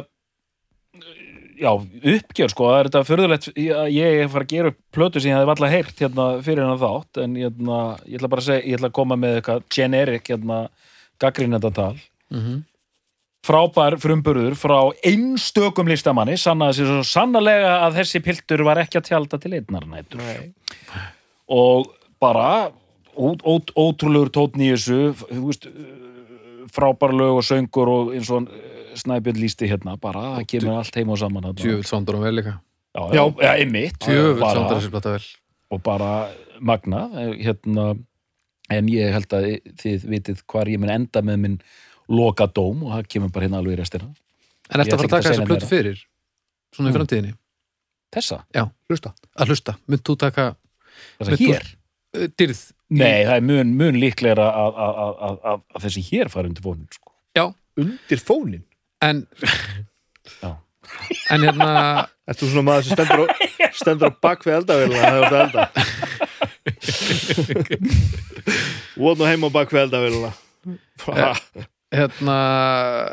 Já, uppgjör sko, það er þetta förðulegt ég ég er að fara að gera upp plötu sem ég hefði alltaf heyrt hérna fyrir hennar þátt en hérna, ég ætla bara að segja, ég ætla að koma með eitthvað generic hérna gaggrínendatal
Mhm.
frábær frumburður frá einstökum listamanni sannaði sér svo sannarlega að þessi piltur var ekki að tjálta til einnar nætur
Nei.
og bara ó, ó, ótrúlegur tótn í þessu þú veist, frábær lög og söngur og eins og Snæbjörn lísti hérna bara, það kemur allt heim og saman þarna.
Djöfull sándar hún vel líka
já, já, já, einmitt
Djöfull
bara,
sándar þessi plata vel
og bara magna hérna, en ég held að þið vitið hvar ég mun enda með minn loka dóm og það kemur bara hérna alveg í restina
En ertu að fara
að
taka þessa plötu fyrir? Svona í
Mm.
framtíðinni?
þessa,
Hlusta.
Að hlusta, mynd þú taka
þessa hér
uh, dyrð?
Nei, það er mun, mun líklegra að, að, að, að, þessi hér fari undir fónin sko.
Já,
Undir fónin.
en
Já.
En hérna
Ertu svona maður sem stendur á, stendur á bak við eldavélina þegar þú ert að elda? Votn og heim á bak við eldavélina.
Ja. hérna,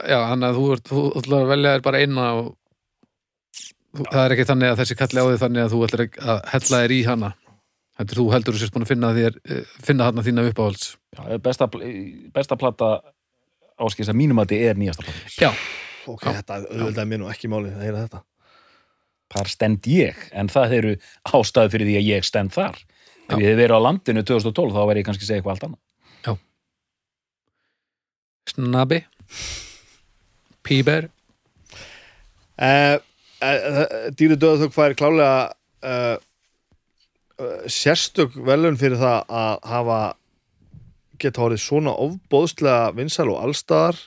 já, hann að þú ert þú þú ætlar að velja þér bara eina og þú, það er ekki þannig að þessi kalli á því þannig að þú ætlar að hella þér í hana heldur þú heldur þú sérst búin að finna þér eh, finna þarna þína uppáhalds.
Já, besta, besta plata áskils að mínum að þetta er nýjasta plata
Já,
Ok, þetta auðvitað mér nú ekki málið að heyra þetta.
Þar stend ég, en það eru ástæðu fyrir því að ég stend þar. Ef
Já.
ég hef verið á landinu 2012 þá væri ég kannski að segja eitthvað allt annað.
Snabbi. Píber.
Uh, uh, Dýri döða þau hvað er klálega uh, sérstök velun fyrir það að hafa geta horið svona ofbóðslega vinsæl og allstaðar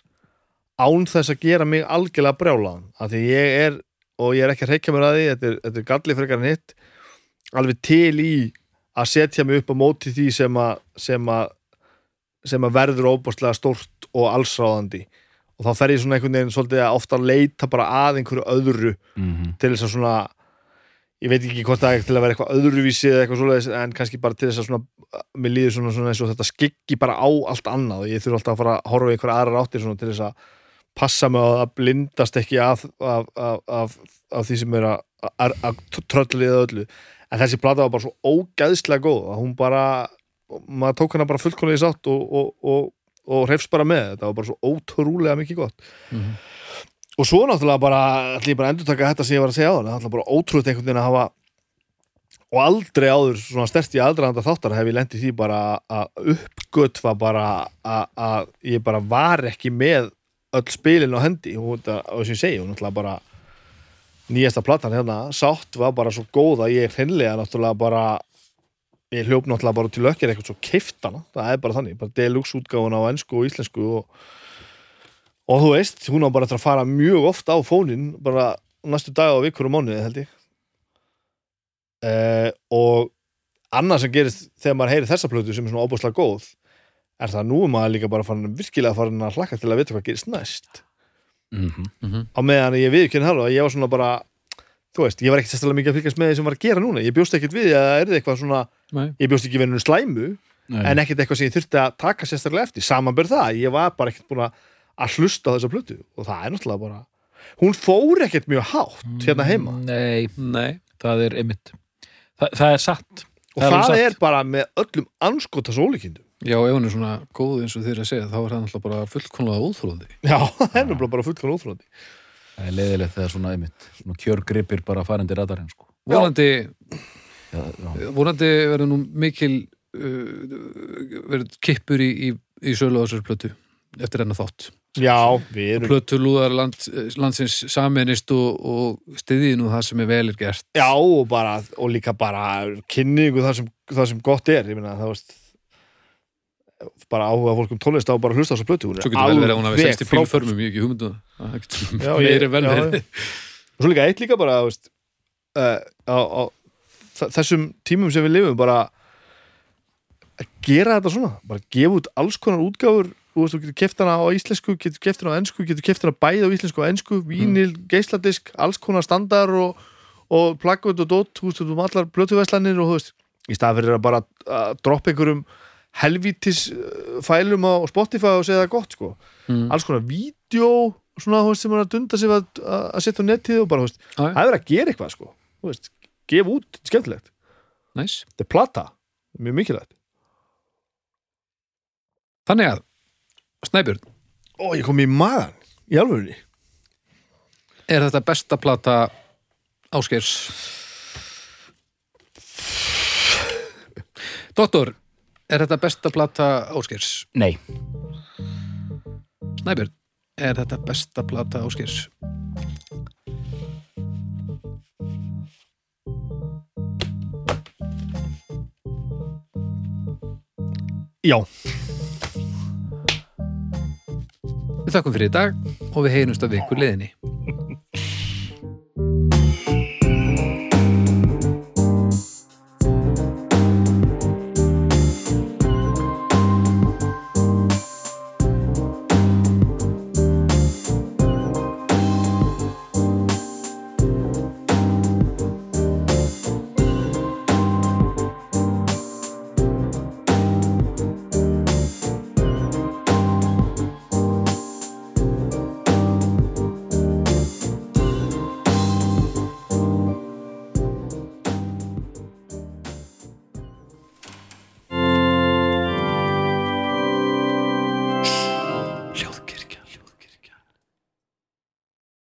án þess að gera mig algjörlega brjálaðan af því ég er, og ég er ekki að reykja mér að því þetta er, þetta er galli frekar en hitt alveg til í að setja mig upp á móti því sem að sem að, sem að verður ofbóðslega stórt og allsráðandi og þá fer ég svona einhvern veginn svolítið að ofta leita bara að einhverju öðru
mm -hmm.
til þess að svona ég veit ekki hvort það er til að vera eitthvað öðruvísi eða eitthvað svoleiðis en kannski bara til þess að svona mér líður svona, svona eins og þetta skikki bara á allt annað og ég þurfa alltaf að fara að horfa einhverja aðrar áttir svona til þess að passa mig að blindast ekki af, af, af, af, því sem er að, trölliða öllu. En þessi plata var bara svo ógæðslega góð að hún bara, maður tók hana bara fullkonlega í sátt og, og, og, og hrefst bara með, þetta var bara svo ótrúlega mikið gott.
Mhm.
Og svo náttúrulega bara, ætlum ég bara að endur taka þetta sem ég var að segja á það, náttúrulega bara ótrúlega einhvern veginn að hafa og aldrei áður svona stert í aðdraðanda þáttar hef ég lendið því bara að uppgötva bara að, ég bara var ekki með öll spilin á hendi. Og, þess að ég segi, og náttúrulega bara nýjasta platan hérna, sátt var bara svo góð að ég hreinlega náttúrulega bara ég hljóp náttúrulega bara til lökkir eitthvað svo kiftana, það er bara þannig bara deluxe útgáfuna á ennsku og íslensku og, og þú veist, hún á bara eftir að fara mjög oft á fónin bara næstu dag og vikur og mánuði held ég uh, og annað sem gerist þegar maður heyri þessa plötu sem er svona óbúslega góð er það að nú er maður líka bara farin, virkilega farin að hlakka til að vita hvað gerist næst
Mm -hmm.
Mhm.
á meðan ég viðkynni það og ég var svona bara þú veist, ég var ekkert sérstæðlega mikið að fylgjast með því sem var að gera núna ég bjóst ekkert við að það er eitthvað svona
Nei.
ég bjóst ekki við hennu slæmu en ekkert eitthvað sem ég þurfti að taka sérstaklega eftir samanber það, ég var bara ekkert búin að að hlusta á þessa plötu. Og það er náttúrulega bara hún fór ekkert mjög hátt hérna heima.
Nei,
Nei,
það er einmitt Þa, það er satt.
Og
Það er
það
satt.
er bara með öllum anskotas ólíkindum
já, ef hún er svona góð eins og þér að segja, þá er það náttúrulega bara fullkonlega óþrúðandi
já, það er náttúrulega bara fullkvæm óþrjóðandi
Það er leiðilegt þegar svona einmitt svona kjörgripir bara farandi radarinn sko. Já.
vonandi verður nú mikil uh, verður kippur í, í, í sölu á þessar plötu eftir enna þátt
já, við erum
plötu lúðar land, landsins saminist og, og stiðið nú það sem er vel er gert.
Já, og bara, og líka bara kynningu það sem, það sem gott er ég meina, það veist bara áhuga fólk um tónlist á bara hlusta á þessa plötu
Svo getur vel verið að hún hafi
alveg
selst í
frábær.
bílförmum, ég ekki hugmyndu það meiri vel verið
og svo líka eitt líka bara veist, uh, á, á þessum tímum sem við lifum bara að gera þetta svona bara gefa út alls konar útgáfur þú veist, þú getur keft hana á íslensku getur keft hana á ensku, getur keft hana bæði á íslensku og ensku, vínil, geisladisk, alls konar standar og, og plaggut og dót, þú veist, þú allar blötuverslanir og þú veist, í stað fyrir að bara að droppa einhverjum helvítis uh, fælum á Spotify og segja það gott sko.
Mm.
alls konar vídeo svona þú veist, sem hann að dunda sig að, að setja á netið og bara, þú veist,
já.
það er að gera eitthvað sko. Þú veist, gefa út, skemmtilegt.
Næs.
þetta er plata, mjög mikilvægt.
Þannig að, Snæbjörn,
ó, ég kom í maðan, í alvörunni
er þetta besta plata Áskeirs? Doktor, er þetta besta plata Áskeirs?
Nei,
Snæbjörn, er þetta besta plata Áskeirs?
já,
Við þakkum fyrir í dag og við heyrumst af vikur liðinni.